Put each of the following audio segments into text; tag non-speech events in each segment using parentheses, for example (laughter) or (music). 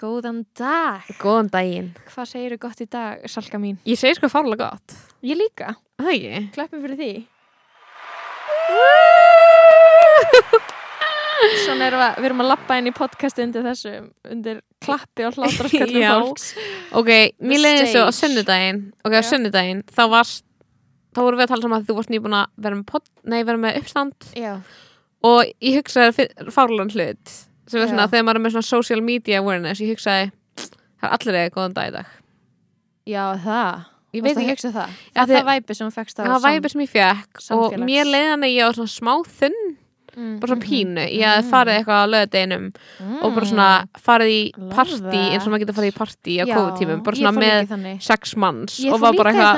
Góðan dag. Góðan daginn. Hvað segirðu gott í dag, Salka mín? Ég segi sko fárlega gott. Ég líka. Það ekki? Kleppum fyrir því. Svona erum við, við erum að lappa inn í podcastu undir þessu, undir klappi og hlátrasköllum Já. fólks. Ok, mér leiði þessu á stage. sunnudaginn. Ok, á Já. sunnudaginn, þá varst, þá vorum við að tala saman að þú varst nýbúin að vera með, pod, nei, vera með uppstand Já. og ég hugsaði fárlega hlut sem er svona þegar maður er með svona social media awareness, ég hugsaði það er allir eða góðan dag í dag. Já, það. Ég veit ekki, hugsa það. Já, það er því- það væpi sem þú fekst á það var væpið sem ég fekk og mér leiði hann að ég á svona smá þunn mm, bara svona pínu, ég hafði farið eitthvað á löðdeginum mm, og bara svona farið í partí eins og maður getur farið í partí á COVID-tímum, bara svona með sex manns og var bara eitthvað!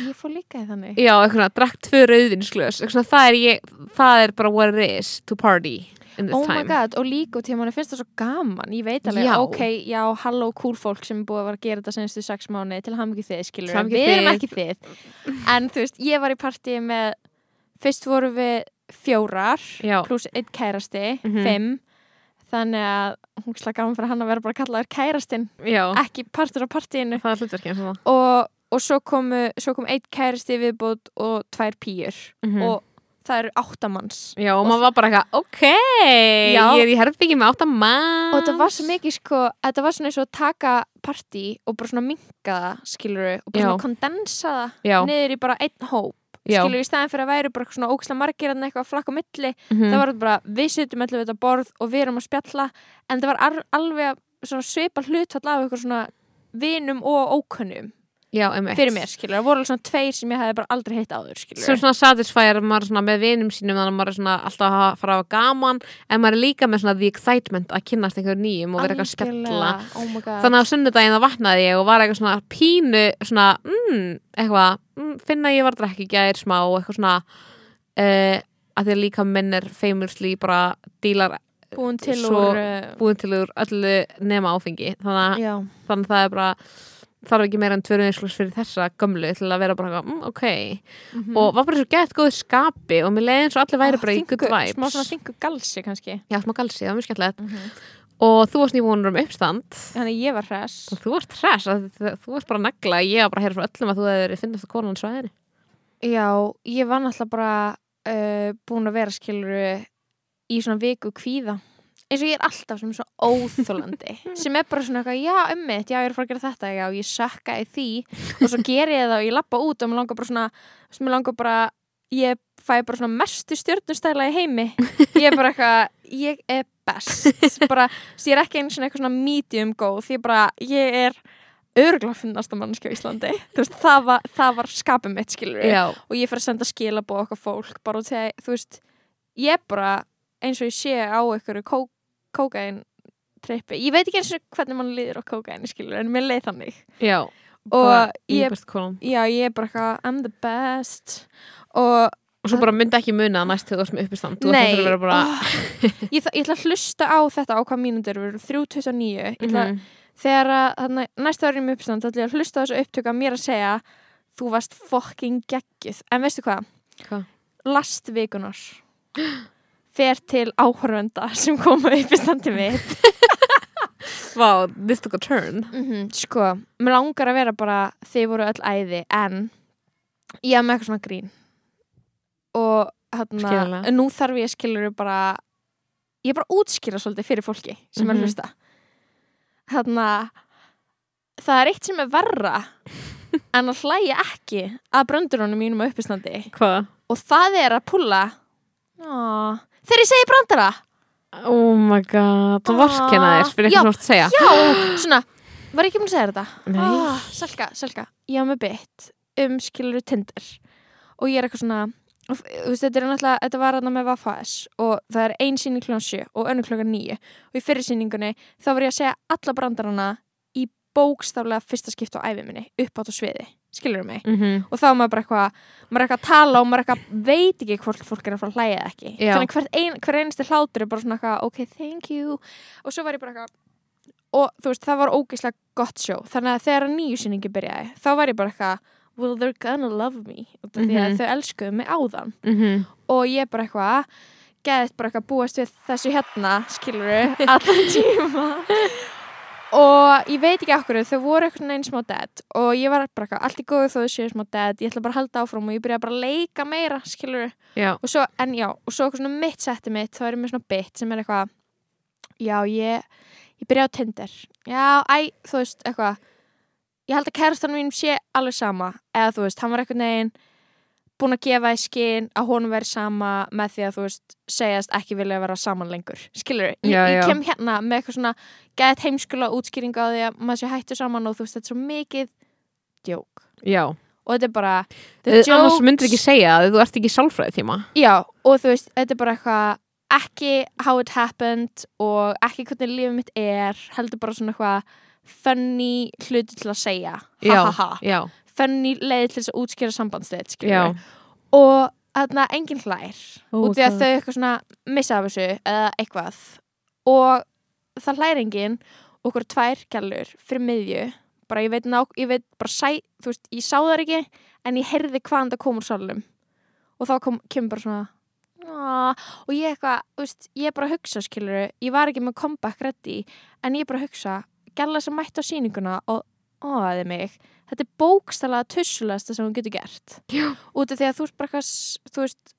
Ég fór líka í þannig. já, eitthvað, svona, drakk tvö rauðinsglös eitthvað svona, það er ég, það er bara what it is to party in this Oh my time. God, og líka í að manni finnst það svo gaman. Ég veit alveg, Já. ok, já, halló cool fólk sem er búið að vera að gera þetta senstu sex mánu til ham ekki þið, skilur, Til við erum þið. ekki þið. En þú veist, ég var í partíi með fyrst voru við fjórar pluss einn kærasti, Mhm. fimm. Þannig að hún slag gaman fyrir hann að vera bara að kalla þér kærastinn ekki partur á partíinu. Það er hlutverkinn svona og, og svo, komu, svo kom einn kærasti viðbútt og tvær pýjur Mhm. og það eru áttamanns já, og maður var bara eitthvað, ok Já. ég er í herbyggi með átta mann og þetta var svo mikið sko, þetta var svona eins og taka partí og bara svona minka það skilur og bara Já. svona kondensa það niður í bara einn hóp já, skilur í staðin fyrir að væri bara svona óksla margir en eitthvað flakk á milli, Mhm. það var bara við sitjum allir við þetta borð og við erum að spjalla en það var al alveg svona svipa hlutfall af eitthvað svona vinum og ókunnum já, fyrir mér skilur, það voru svona tveir sem ég hefði bara aldrei heitt áður skilur sem svona satisfyer maður svona með vinum sínum þannig að maður er svona alltaf að fara hafa gaman en maður er líka með svona the excitement að kynnast einhver nýjum og vera eitthvað að spjalla. Oh þannig að á sunnudaginn þá vaknaði ég og var eitthvað svona pínu svona, mm, eitthvað mm, finna ég var í gær smá og eitthvað svona uh, að því að líka minn er famously bara dílar búin til svo úr uh, búin til úr öllu nema áfengi. Þannig þannig að það er bara þarf ekki meira en tvöru einslús fyrir þessa gömlu til að vera bara mm, ok. Mhm. og var bara svo gett góð skapi og mér leiði eins og allir væri bara í good vibes. smá svona þingu galsi kannski. Já, smá galsi, það var mjög skemmtilegt. Og þú varst nýbúinur um uppstand. Þannig ég var hress. Og þú varst þ- þú varst bara að negla ég var bara að heyra frá öllum að þú hefur finnast að konan svæðinu. Já, ég var náttúrulega bara uh, búin að vera skiluru í svona viku kvíða eins og ég er alltaf sem svona óþólandi (laughs) sem er bara svona eitthvað, já, ummitt já, ég er að fara að gera þetta, já, ég sökka í því. Og svo ger ég það og ég lappa út og mér langar bara svona, mér langar bara ég fæ bara svona mestu stjórnustæla í heimi. Ég er bara eitthvað, ég er best. (laughs) Bara, ég er ekki einu svona eitthvað svona medium góð, ég bara, ég er örgulega finnast að mannskja á Íslandi. Þú veist, það var, það var skapum mitt skilur og ég fyrir að senda skilabóð okkar fólk bara út þegar, þú veist ég er bara eins og ég sé á einhverju kó, kókain trippi, ég veit ekki eins og hvernig mann líður á kókaini skilur, en mér leið þannig. Já og ég, já, ég er bara eitthvað I'm the best. Og og svo bara myndi ekki muna næst þegar þú varst með uppistand nei, bara ég, ég ætla að hlusta á þetta á hvað mínútur við erum 3.29 ég ætla, Mhm. þegar að þarna, næsta ári með uppstand þá ætla ég að hlusta á þessu upptöku að mér að segja þú varst fucking geggjuð. En veistu hvað, Hvað? last vikunar (gasps) fer til áhörvenda sem koma upp í standi mitt wow, (laughs) this took a turn. Mm sko, mér langar að vera bara þið voru öll æði en ég haf með eitthvað svona grín. Og hérna nú þarf ég skilur bara ég er bara að útskýra svolítið fyrir fólki sem er Mhm. að hlusta. Hérna það er eitt sem er verra (laughs) en að hlæja ekki að bröndurunum mínum á uppistandi. Hvað? og það er að pulla Ó, þegar ég segi brandara? Oh my god, þú Ah, vorkenna þér fyrir eitthvað svona að segja. já, svona, var ég ekki búin að segja þetta. Ah, Selka, Selka, ég hafa með bytt um skiluru Tinder. Og ég er eitthvað svona veist, þetta er þetta var hérna með Vafas og það er ein síning klokkan 7 og önnur klokkan 9 og í fyrir síningunni þá var ég að segja alla brandarana í bókstaflega fyrsta skipt á æfi minni upp átt á sviði, skilur mig Mhm. og þá er maður bara eitthvað maður er eitthvað að tala og maður eitthvað veit ekki hvort fólk er að fara að hlæja eða ekki Já. þannig hver, ein, hver einasti hlátur er bara svona eitthvað ok, thank you og svo var ég bara eitthvað og þú veist, það var ógeðslega gott sjó þannig að þegar nýju sinningi byrjaði þá var ég bara eitthvað well, they're gonna love me af því að Mhm. þau elskuðu mig áðan Mhm. og ég bara eitthvað geðið bara eitthvað búast við þessu hérna skiluru, allan tíma (laughs) og ég veit ekki okkur þau voru eitthvað einn smá dead. Og ég var bara eitthvað, allt í góðu þó þau séu smá dead. Ég ætla bara að halda áfram og ég byrjaði bara að leika meira skiluru, Já. og svo, en já og svo eitthvað svona mitt setti mitt, þá er ég með svona bit sem er eitthvað, já ég ég byrjaði á Tinder, já, æ þú veist, eitthvað ég held að kærastan mín sé alveg sama. Eða þú veist, hann var eitthvað neginn búin að gefa í skinn að honum veri sama með því að þú veist segjast ekki vilja vera saman lengur. Skilur, ég, Já, ég já. kem hérna með eitthvað svona gett heimskula útskýringa á því að maður sé hættu saman og þú veist þetta er svo mikið djók. Já. og þetta er bara jokes- myndir ekki segja að þú ert ekki sálfræði tíma. Já, og þú veist, þetta er bara eitthvað ekki how it happened og ekki hvernig lífið mitt er heldur bara svona eitthvað funny hluti til að segja. Ha, ha, ha. Já, funny leið til þess að útskýra sambandsleitt og þarna enginn hlær Ó, út í að þau eitthvað svona missa af þessu eða eitthvað. Og það hlær enginn okkur tvær gælur fyrir miðju. Bara ég veit, ná, ég veit bara sæ, þú veist, ég sá það ekki en ég heyrði hvaðan það kom úr salnum. Og þá kom, kemur bara svona "Ah", og ég eitthvað, þú veist, ég bara hugsa skiluru, ég var ekki með comeback ready en ég bara hugsa, gæla sem mætti á sýninguna og óðaði mig þetta er bókstælega tussulegasta sem hún getur gert. Já. út af því að þú veist bara eitthvað s- þú veist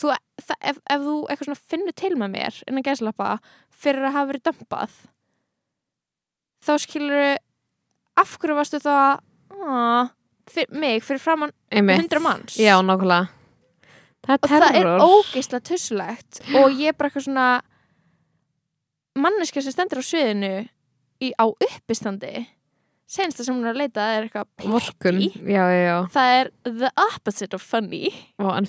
þú, það, ef, ef þú eitthvað svona finnur til með mér innan gæslappa fyrir að hafa verið dömpað þá skilur af hverju varstu þá að fyr, mig fyrir framann. 100 manns. Já, nákvæmlega. Það og það er ógeislega tussulegt og ég er bara eitthvað svona manneska sem stendur á sviðinu í, á uppistandi senst það sem hún er að leita er eitthvað já það er the opposite of funny.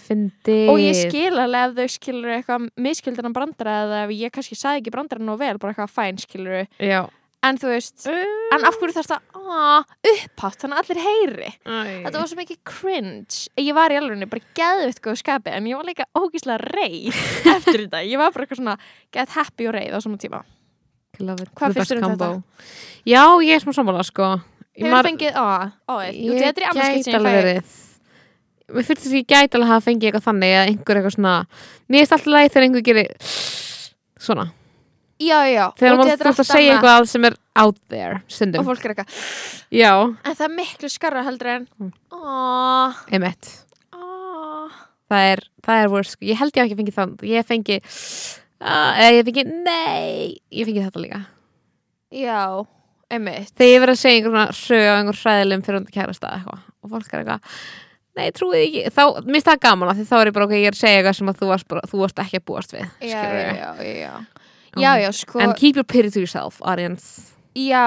Fyndi og ég skil alveg ef þau skilur eitthvað miskildan brandara eða ef ég kannski sagði ekki brandara nú vel, bara eitthvað fæn skilur Já. En þú veist, en af hverju þarf það upphátt, þannig að allir heyri? Þetta var svo mikið cringe. Ég var í alveg bara geðvitt góð skapi en ég var líka ógíslega reið (laughs) eftir þetta, ég var bara eitthvað svona get happy og reið á svona tíma Hvað finnst þér um þetta? Já, ég er smá sammála, sko. Hefur Maður- fengið, á, jú, Ég gæti alveg verið. Mér finnst þess að ég gæti alveg að hafa fengið eitthvað þannig að einhver eitthvað svona Mér finnst alltaf leið þegar einhver gerir svona. Já, já, Þegar og maður ert að segja eitthvað sem er out there og stundum fólk er eitthvað Já, en það er miklu skarra heldur en Mm. aaa Það er, það er worst, sko. Ég held ég hafi ekki fengið þann Ég fengi uh, ég fengi, nei Ég fengi þetta líka. Já, einmitt. Þegar ég verið að segja einhver svona sög á einhver hræðilegum fyrir hundi kærasta eitthvað og fólk er eitthvað Nei, trúið ekki, þá, mér finnst það gaman af því þá er ég bara, ok, ég er að segja eitthvað sem að þú varst, bara, þú varst ekki að búast við já, skilurðu. já, já, já, já. já, já, sko And keep your pity to yourself, audience. Já,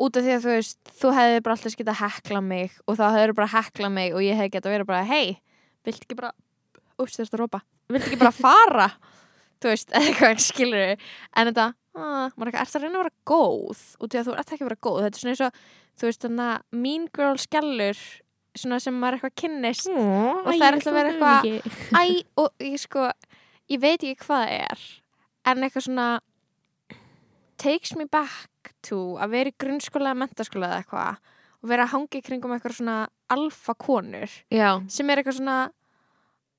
út af því að þú veist þú hefði bara alltaf getað hekla mig og þá hefur bara hekla mig og ég hefði getað verið bara hei, vilt ekki bara ups, þetta rópa, vilt ekki bara fara (laughs) þú veist, (laughs) eða eitthvað skilur en þetta, ah, maður er ekki, ert að reyna að vera góð? Af því að þú ert ekki að vera góð. Þetta er svona eins og, þú veist, þannig að mean girl skellur, svona sem maður eitthvað kynnist. Og það er alltaf að vera eitthvað- Æ, og ég sko ég veit ekki hvað það er. En eitthvað svona takes me back to að vera í grunnskóla eða mentaskóla eða eitthvað. Og vera að hangi kringum eitthvað svona alfa konur Já, sem er eitthvað svona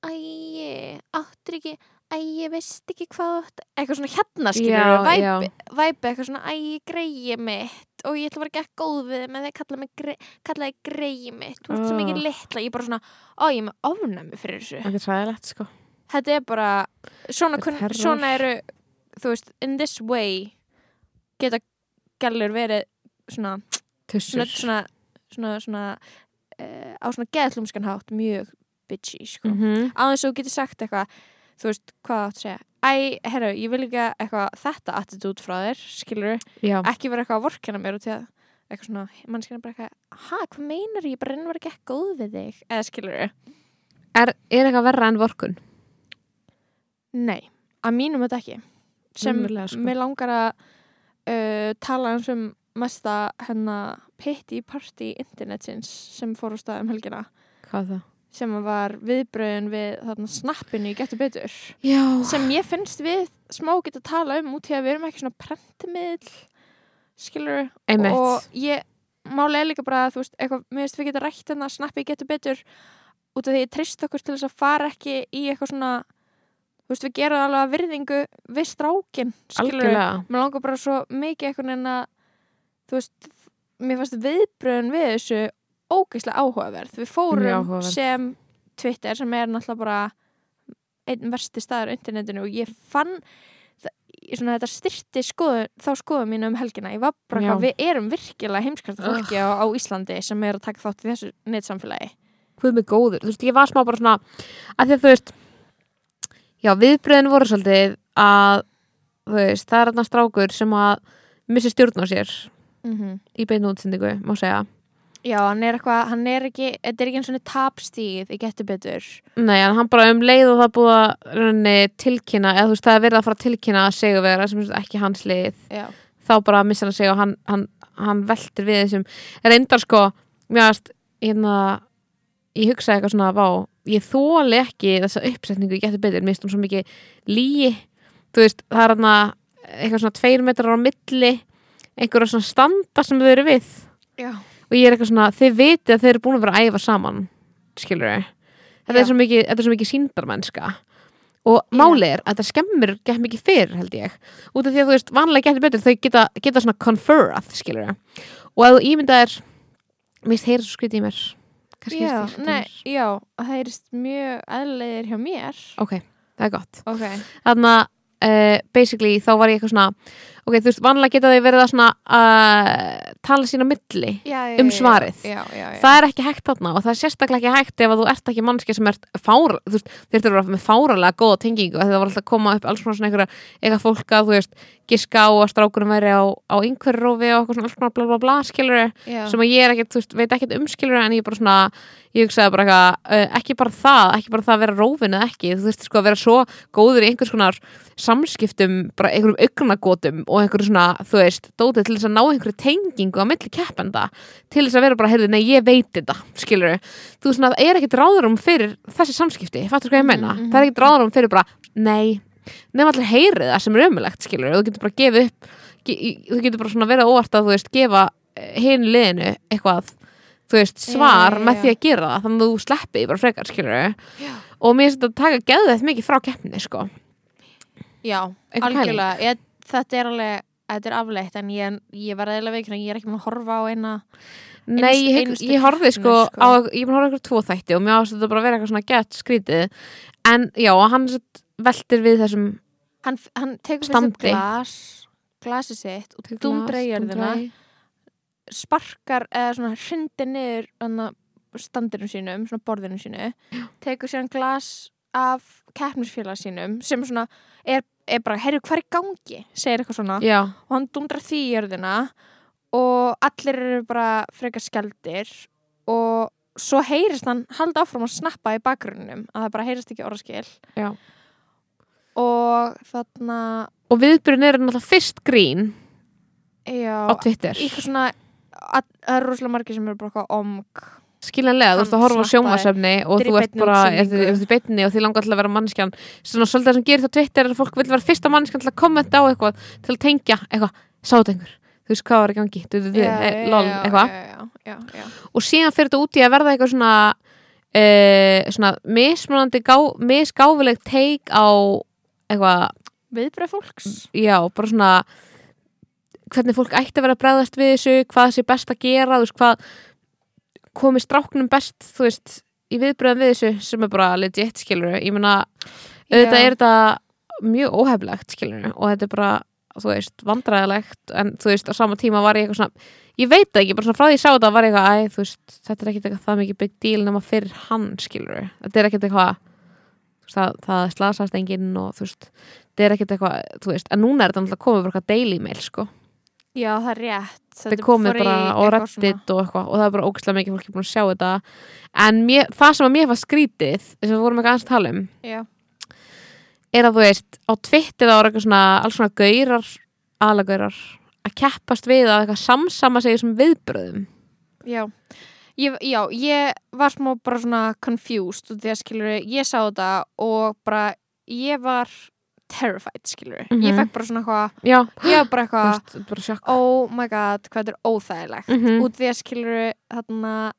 æ, áttur ekki æ, ég veist ekki hvað eitthvað svona hérna skilur já, væpi, eitthvað svona æ, greiði mitt. Og ég ætla að vera ekki góð við þig með því að kalla mig grei, kalla þig greiði mitt. Þú ert svo Ah. mikið litla, ég er bara svona ó, ég er með ofnæmi fyrir þessu. Það er sæðilegt, sko. Þetta er bara svona, Þetta kun, svona eru þú veist, in this way geta gælur verið svona Tussur. svona, svona, svona, uh, á svona geðlumskan hátt mjög bitchy sko. Mhm. á þess að þú getur sagt eitthvað þú veist, hvað átt að segja? Æ, herru, ég vil ekki eitthvað þetta attitút frá þér, skilur Já, ekki vera eitthvað að vorkina mér út í að eitthvað svona, mannskina bara eitthvað ha, hvað meinar ég, bara reynir að vera ekki góð við þig. Eða skilur er, er eitthvað verra en vorkun? Nei, að mínum þetta ekki. Sem Raunverulega, sko. mér langar að uh, tala eins um mesta hennar pitti party internetsins sem fór á stað um helgina. Hvað það? Sem var viðbröðin við þarna snappinu í getur betur. Já, sem ég finnst við smá geta að tala um út í að við erum ekki svona prentmiðl skilur einmitt. Og ég máli er líka bara að þú veist, eitthvað, mér finnst við geta rætt en að snappi getur betur út af því ég trist okkur til þess að fara ekki í eitthvað svona þú veist, við gerum alveg að virðingu við strákin, skilur mér langar bara svo mikið eitthvað en að þú veist, mér fannst viðbröðin við þessu ógeðslega áhugaverð. Við fórum sem Twitter sem er náttúrulega bara einn versti staður á internetinu og ég fann það, svona þetta styrti skoðu, þá skoðu mínu um helgina. Ég var bara eitthvað, við erum virkilega heimskarta fólki á, á Íslandi sem er að taka þátt í þessu netsamfélagi. Hvað með góður, þú veist, ég var smá bara svona að því að þú veist já, viðbröðin voru svolítið að þú veist, það er þarna strákur sem að missi stjórn á sér mm í beinu útsendingu, má segja Já, hann er eitthvað, hann er ekki þetta er ekki eins og tapstíð í getur betur. Nei, hann bara um leið og það búið að rauninni tilkynna, eða þú veist, það er verið að fara að tilkynna að segja vera sem ekki hans lið Já, þá bara missa hann sig og hann, hann, hann veltir við þessum. Reyndar sko, mér varst hérna, ég hugsaði eitthvað svona vá, ég þóli ekki þessa uppsetningu ég geti betur, mér finnst hún svo mikið líi, þú veist, það er hann eitthvað svona tveir metrar á milli einhverja svona standa sem þau eru við. Já, og ég er eitthvað svona, þið vitið að þeir eru búin að vera að æfa saman skilur þau þetta er svo mikið, þetta er svo mikið síndarmennska og málið er að þetta skemmir gett mikið fyrr held ég. Út af því að þú veist, vanlega getur betur þau geta, geta svona conferað, skilur þau og að þú ímyndað er finnst heyra svo skrítið í mér. Já, það nei, já það heyrist mjög eðlegir hjá mér. Ok, það er gott. Ok, þannig að uh, basically þá var ég eitthvað svona ok, þú veist, vanlega geta þau verið að svona uh, tala sín á milli já, já, Um svarið. Já, já, já, það er ekki hægt þarna og það er sérstaklega ekki hægt ef að þú ert ekki mannski sem ert fára þú veist, þeir eru að vera með fáralega góða tengingu það var alltaf að koma upp alls svona einhverja eitthvað fólk að þú veist, giska á að strákurum væri á, á einhverju rófi og eitthvað svona alls konar bla bla bla skilur sem að ég er ekkert, þú veist, veit ekkert um skilur en ég bara svona, ég hugsaði bara eitthvað uh, ekki bara það, ekki bara það að vera rófin eða ekki, þú veist, sko, að vera svo góður í einhvers konar samskiptum bara einhverjum augnagótum og einhverju svona þú veist, dótið til þess að ná einhverju tengingu á milli keppenda, til þess að vera bara heyrðu, nei, ég veit þetta, skilur þú veist, það er ekkert ráðurum fyrir þessi samskipti, fattur hvað ég meina Mhm, mhm. það er ekkert ráðurum fyrir bara, nei nefn allir heyrið það sem er ömulegt, skilur þú getur bara gefið upp ge þú getur bara svona verið óvart að þú veist, gefa hinn liðinu eitthvað þú veist, svar Já, já, með já. því að gera það þannig að þú sleppi bara frekar, Já. og að sko algjörlega ég, Þetta er alveg, þetta er afleitt en ég, ég var eða veikna, ég er ekki múin að horfa á eina Nei, ég, einustu ég horfði sko, sko. á, ég er búin að horfa ykkur tvo þætti og mér ást þetta bara að vera eitthvað svona gett skrítið en já, hann veltir við þessum Hann, hann Standi. sig glas glasi sitt og dundra í jörðina dúndra í- sparkar eða svona hrindir niður hana, standinu sínum, svona borðinu sínu tekur síðan glas af keppnisfélag sínum sem svona er, er bara, heyrðu hvað er gangi? segir eitthvað svona. Já, og hann dundrar því í jörðina og allir eru bara frekar skeldir og svo heyrist hann halda áfram að snappa í bakgrunnum að það bara heyrist ekki orðaskil. Já. Og þarna Og viðbyrjun er náttúrulega fyrst grín já, á Twitter. eitthvað svona að, það eru rosalega margir sem eru bara omg skiljanlega, þú ert að horfa á sjónvarsefni og þú ert bara, þú ert í beinni og því langar til að vera mannskjan svona svolítið sem gerir það Twitter er að fólk vil vera fyrsta mannskjan til að kommenta á eitthvað til að tengja eitthvað, einhver? Þú veist hvað var í gangi, du, du, du, eh, lol, eitthvað. og síðan fyrir þetta út í að verða eitthvað svona uh, svona mismunandi gá, misgáfileg teik á eitthvað, viðbröð fólks? Já, bara svona hvernig fólk ætti að vera að bregðast við þessu hvað sé best að gera, þú veist hvað komi stráknum best þú veist, í viðbröðum við þessu sem er bara legit, skilur ég meina, auðvitað er þetta mjög óheflegt, skilur og þetta er bara, þú veist, vandræðilegt en þú veist, á sama tíma var ég eitthvað svona ég veit ekki, bara svona frá því ég sá þetta var ég eitthvað, æ, þú veist, þetta er ekkit eitthvað það mikið big deal nema fyrir hann, skilur þetta er ekkit eitthvað það, það slasast enginn og þú veist þetta er ekkit eitthvað, þú veist, en núna er þetta náttúrulega komið bara eitthvað daily mail, sko já, það er rétt. Þetta er komið bara á reddit og eitthvað og það er bara ógæslega mikið fólki búin að sjá þetta. En mér, það sem að mér var skrítið þess að við vorum ekki aðeins að tala um já, er að þú veist, á Twitter það var eitthvað svona alls svona gaurar, alagaurar að keppast við að eitthvað samsama sig sem viðbröðum Já. Ég, já, ég var smá bara svona confused og því að skilur ég sá þetta og bara ég var terrified skilur ég Mhm. fekk bara svona eitthvað ég var bara eitthvað oh my god, hvað þetta er óþægilegt Mhm. út því að skilur þarna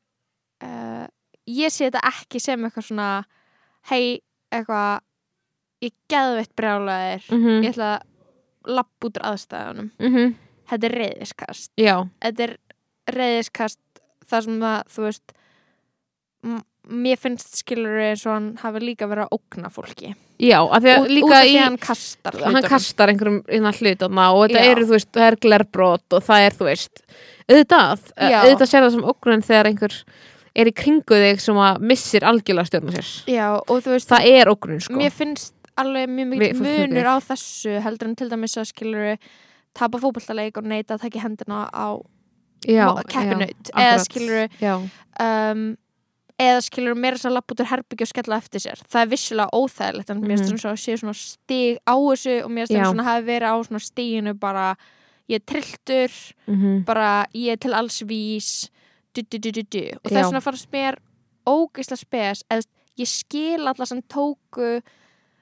uh, ég sé þetta ekki sem eitthvað svona hei, eitthvað ég geðveitt brjálaðir Mhm. ég ætla að lappa út úr aðstæðunum Mhm. þetta er reyðiskast já, þetta er reyðiskast þar sem það, þú veist mér finnst skilur eins og hann hafi líka verið að ógna fólki já, af því að líka í hann kastar hann hlutunum. kastar einhverjum innan hlutana og þetta Já. eru, þú veist, það er glerbrot og það er, þú veist, auðvitað Já. auðvitað sér það sem ógrunn þegar einhver er í kringu þig sem að missir algjörlega stjórna sér já, veist, það er ógrunn, sko mér finnst alveg mjög fólk munur á þessu heldur en til dæmis að skilur tapa fótballtaleik og neita að taka hendina á keppinaut eða skilur um, eða skilur meira þess að lappa út úr herbyggju og skella eftir sér það er vissulega óþægilegt en mér Mhm. finnst mm -hmm. að sé svona stig á þessu og mér finnst Já. það svona hafi verið á svona stiginu bara ég er trilltur mhm, bara ég er til alls vís du, du, du, du, du. og Já. þess vegna fannst mér ógeisla spes eða ég skil alla sem tóku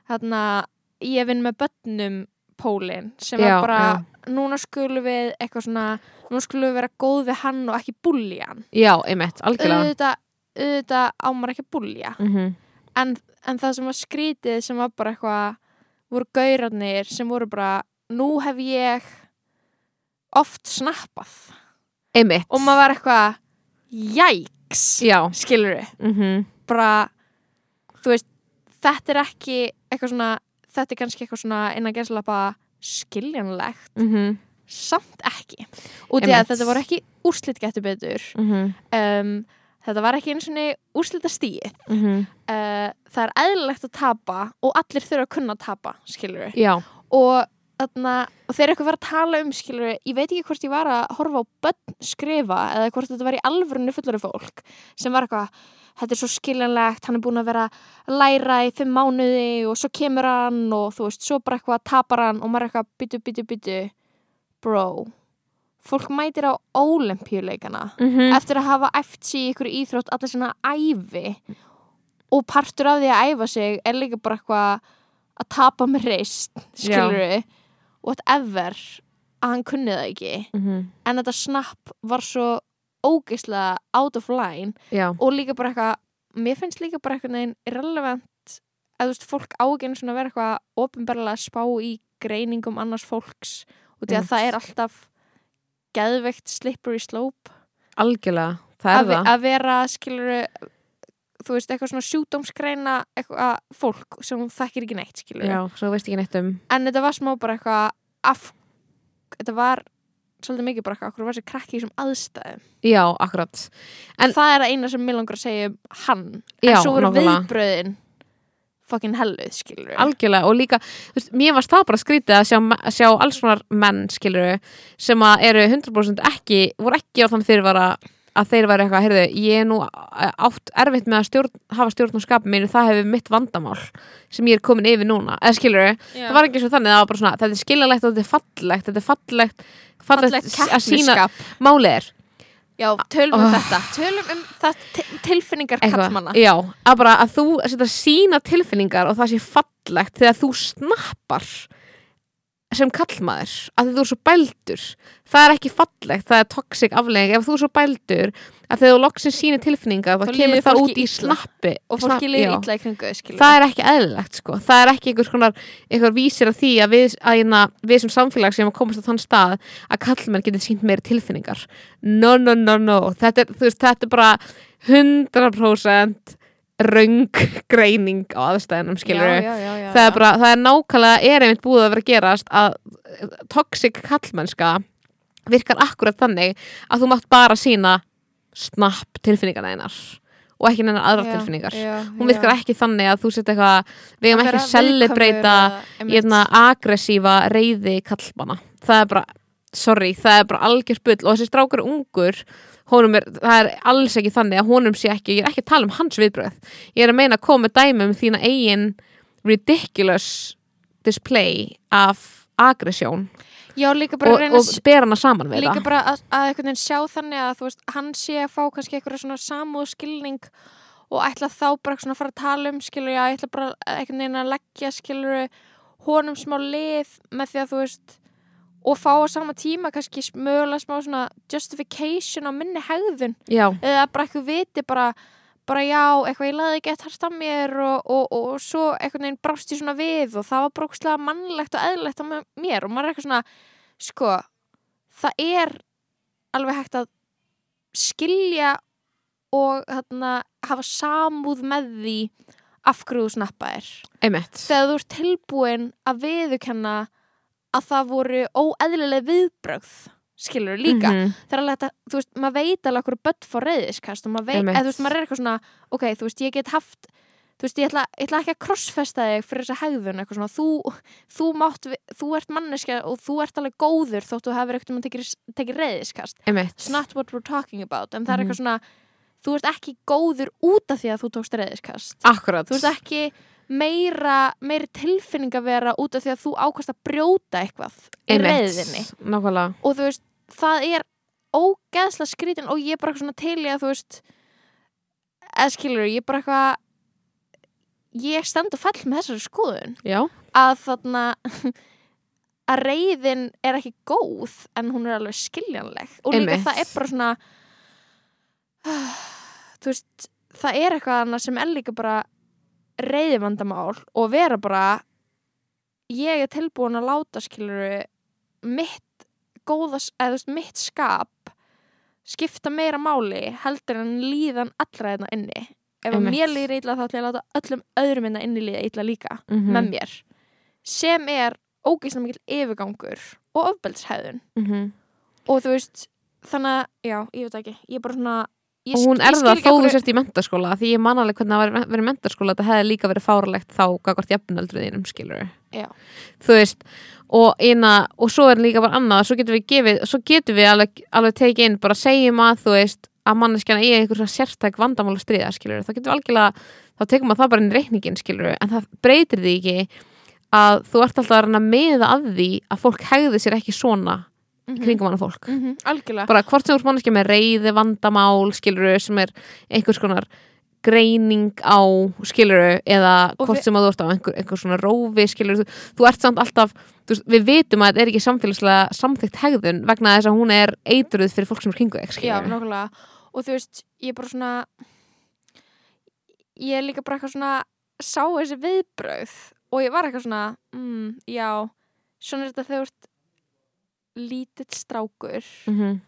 þarna ég vinn með börnum pólinn sem Já, var bara núna skulum við eitthvað svona núna skulum við vera góð við hann og ekki búlja hann já, einmitt, algjörlega auðvitað, auðvitað á maður ekki að búlja. Mhm, en, en það sem var skrítið sem var bara eitthvað voru gaurarnir sem voru bara nú hef ég oft snappað. Einmitt. Og maður var eitthvað jæks, já, skilur við mhm, bara, þú veist þetta er ekki eitthvað svona þetta er kannski eitthvað svona innan gerðslapa skiljanlegt, mhm, samt ekki. Einmitt. þetta voru ekki úrslit getur betur. Mhm, um, þetta var ekki eins og úrslita stíð mhm. Uh, það er eðlilegt að tapa og allir þurfa að kunna að tapa skilur við og, þarna, og þegar eitthvað var að tala um skilur ég veit ekki hvort ég var að horfa á börn skrifa eða hvort þetta var í alvörunni fullari fólk sem var eitthvað, þetta er svo skiljanlegt hann er búin að vera að læra í fimm mánuði og svo kemur hann og þú veist, svo bara eitthvað tapar hann og maður er eitthvað byttu, byttu, byttu bro fólk mætir á ólimpíuleikana mhm. eftir að hafa æft sig í ykkur íþrótt allir svona æfi og partur af því að æfa sig er líka bara eitthvað að tapa með reist skilur við whatever að hann kunni það ekki. Mhm, en þetta snapp var svo ógeislega out of line já, og líka bara eitthvað mér finnst líka bara eitthvað neginn irrelevant að þú veist fólk á ekki einu svona vera eitthvað ofinbarlega spá í greiningum annars fólks. Og því að Einmitt. það er alltaf geðveikt slippery slope. Algjörlega það er að, það. að vera skilur þú veist, eitthvað svona sjúdómsgreina fólk sem þekkir ekki neitt skilur já, svo veist ekki neitt um. En þetta var smá bara eitthvað af, þetta var svolítið mikið bara eitthvað, okkur var sér krakki í þessum aðstæðum. Já, akkurat. En- það er að eina sem mér langar að segja um hann. Já, en svo eru viðbröðin fucking helluð skilur algjörlega og líka, þú veist, mér varst það bara skrítið að sjá, að sjá alls konar menn skilur sem að eru 100% ekki, voru ekki á þann fyrirvara að þeir væri eitthvað, heyrðu, ég er nú átt erfitt með að stjórn, hafa stjórn á skapum mínu, það hefur mitt vandamál sem ég er komin yfir núna, eða skilur það var ekki svo þannig, það var bara svona, þetta er skiljalegt og þetta er fallegt, þetta er fallegt fallegt, fallegt að sína málið er já, tölum um Oh. þetta. Tölum um það, til- tilfinningar kallmanna já, að bara að þú setja sína tilfinningar og það sé fallegt þegar þú snappar sem kallmaður, að þú er svo bældur. Það er ekki fallegt, það er toxic aflegging, ef þú er svo bældur að þegar þú loksins síni tilfinningar, Þá kemur það út í snappi og fólki liður illa í kringu það er ekki eðlilegt sko. Það er ekki einhvers konar einhver vísir af því að við, að, hérna, við sem samfélag sem komast á þann stað að kallmenn getur sínt meiri tilfinningar. No, no, no, no. Þetta er, veist, þetta er bara 100% röng greining á aðstæðunum skilur já, það er það er nákvæmlega er einmitt búið að vera gerast að eh, toxic kallmennska virkar akkurat þannig að þú mátt bara sína snapp tilfinningarna einar og ekki neina aðrar Já, tilfinningar. já, hún virkar já. ekki þannig að þú setja eitthvað við hefum ekki að í hérna aggressífa reyði kallmanna það er bara, sorry, það er bara algjör bull og þessi strákur ungur honum er, það er alls ekki þannig að honum sé ekki, ég er ekki að tala um hans viðbröð ég er að meina að koma dæmi um þína eigin ridiculous display af aggressjón Já, líka bara og, að reyna og bera hana saman við líka það. bara að, að einhvern veginn sjá þannig að veist, hann sé að fá kannski eitthvað svona samúð skilning og ætla þá bara svona að fara að tala um skilur, já, ætla bara einhvern veginn að leggja skilur honum smá lið með því að þú veist og fá á sama tíma kannski mögulega smá svona justification á minni hegðun. Já, eða bara eitthvað viti bara bara já, eitthvað ég laði ekki eftir að mér og, og, og, og svo einhvern veginn brást ég svona við og það var brókslega mannlegt og eðlilegt á mér. Og maður er eitthvað svona sko, það er alveg hægt að skilja og þarna, hafa samúð með því af hverju þú snappaðir einmitt. Þegar þú ert tilbúin að viðukenna að það voru óeðlileg viðbrögð skilur líka. Mhm. það er alveg þetta, þú veist, maður veit alveg okkur bött fór reyðiskast og maður veit, eða þú veist, maður er eitthvað svona ok, þú veist, ég get haft þú veist, ég ætla, ég ætla ekki að krossfesta þig fyrir þessa hegðun, eitthvað svona, þú þú mátt, þú ert manneskja og þú ert alveg góður þótt þú hefur eitthvað tekið, tekið reyðiskast, it's not what we're talking about. En það er Mhm. eitthvað svona, þú ert ekki góður út af því að þú tókst reyðiskast akkurat þú ert ekki meira, meira tilfinning að vera út af því að þú ákast að brjóta eitthvað í reyðinni nákvæmlega. Og þú veist, það er ógeðslega skrítin og ég er bara eitthvað svona til í að þú veist eða skilur, ég er bara eitthvað ég stend og fell með þessari skoðun. Já, að þarna (laughs) að reyðin er ekki góð en hún er alveg skiljanleg. Og líka Einmitt. það er bara svona (sighs) þú veist það er eitthvað sem er líka bara reyðivandamál og vera bara ég er tilbúin að láta skiluru mitt góðas, eða mitt skap skipta meira máli heldur en líðan allra hérna inni ef Einmitt. mér líður illa þá ætla ég að láta öllum öðrum hérna inni líða illa líka Mhm. með mér sem er ógeðslega mikill yfirgangur og ofbeldshæðun Mhm. og þú veist þannig að, já, ég veit ekki ég er bara svona og hún er það þó þú sért í mentaskóla því ég man alveg hvernig það var verið í mentaskóla þetta hefði líka verið fáralegt þá gagvart jafnöldru þínum skilur Já. þú veist og, eina, og svo er líka bara annað svo getum við gefið, svo getum við alveg, alveg tekið inn, bara segjum að þú veist að manneskjana eigi einhver svona sérstæk vandamál að stríða skilur, þá getum við algjörlega þá tekum maður það bara inn í reikningin skilur en það breytir því ekki að þú ert alltaf að að miða að því að fólk hegði sér ekki svona Mhm. kringum hana fólk. Mhm, algjörlega. Bara hvort sem ert manneskja með reyði vandamál skiluru sem er einhvers konar greining á skiluru eða Og hvort sem að þú ert á einhver, einhver svona rófi skiluru, þú, þú ert samt alltaf þú veist, við vitum að þetta er ekki samfélagslega samþygt hegðun vegna þess að hún er eitruð fyrir fólk sem er kringu þig Já, nákvæmlega. Og þú veist, ég er bara svona ég er líka bara eitthvað svona sá þessi viðbröð og ég var eitthvað svona mm, já, svona er þetta þegar þú ert lítill strákur mm -hmm.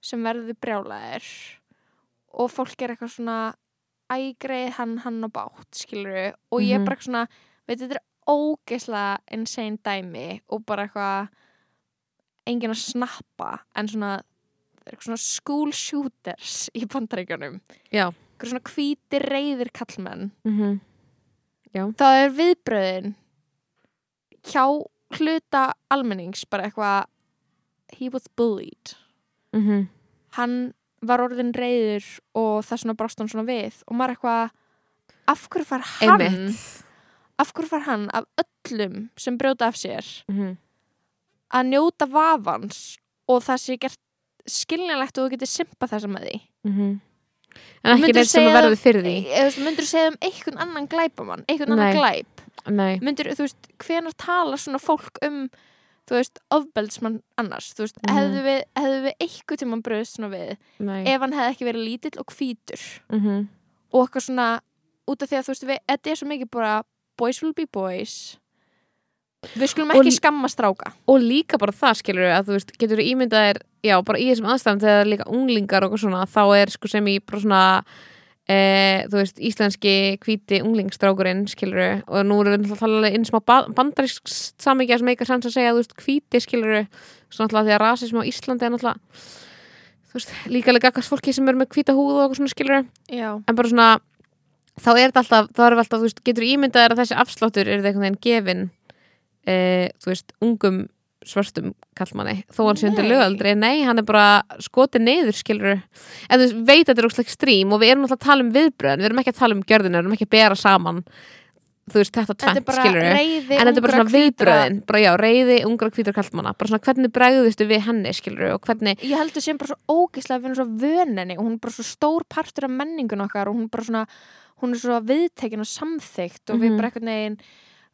sem verður brjálæðir og fólk er eitthvað svona ægreið hann hann og bátt skilur og ég er Mhm. bara svona veit þetta er ógeðslega insane dæmi og bara eitthvað enginn að snappa en svona svona school shooters í bandaríkjunum Já. eitthvað svona hvítir reyðir kallmenn Mm það er viðbröðin hjá hluta almennings bara eitthvað he was bullied -hmm. hann var orðin reyður og það svona brást hann svona við og maður eitthvað af hverju far hann einmitt af hverju far hann af öllum sem brjóta af sér mm -hmm. að njóta vafans og það sé gert skiljanlegt og þú getur simpa þessa með því en ekki neitt sem að verður fyrir því eða þú veist, myndur segja um einhvern annan glæpamann einhvern Nei. annan glæp Nei. myndur, þú veist, hvenar tala svona fólk um þú veist, ofbeldsmann annars, þú veist, Mhm. hefðu við hefðu við einhvern tímann bröðst svona við Nei. ef hann hefði ekki verið lítill og hvítur mm -hmm. og eitthvað svona út af því að þú veist, við, þetta er svo mikið bara boys will be boys við skulum Og ekki lí- skamma stráka og líka bara það skilur að þú veist, getur ímyndað er já, bara í þessum aðstæðum þegar það er líka unglingar og eitthvað svona, þá er sko sem í bara svona e, þú veist, íslenski hvíti unglingstrákurinn skilur og nú erum við náttúrulega að tala inn smá bandarísk samíkja sem eitthvað sanns að segja, þú veist, hvíti skilur svona náttúrulega því að rasism á Íslandi er náttúrulega þú veist, líka líka akkast fólki sem er með hvíta húð og eitthvað svona skilur já, en bara svona þá er þetta alltaf, þá erum við alltaf, þú veist, getur ímyndað er að þessi afsláttur er einhvern veginn gefin e, þú veist, ungum svörstum kallmanni, þó hann sé undir lögaldri. Nei, hann er bara skotið neyður skilur, en þú veit að þetta er óslega ekstrím og við erum alltaf að tala um viðbröðin, við erum ekki að tala um gjörðina, við erum ekki að bera saman þú veist, þetta tvent, bara skilur en þetta er bara svona viðbröðin bara já, reyði, ungra hvítur kallmanna bara svona hvernig bregðustu við henni, skilur og hvernig, ég held sem bara svo ógeðslega að erum svo vöninni og hún er bara svo stór partur af menningun okkar og hún er bara svona hún er svo viðtekin og samþygt og við Mhm. bara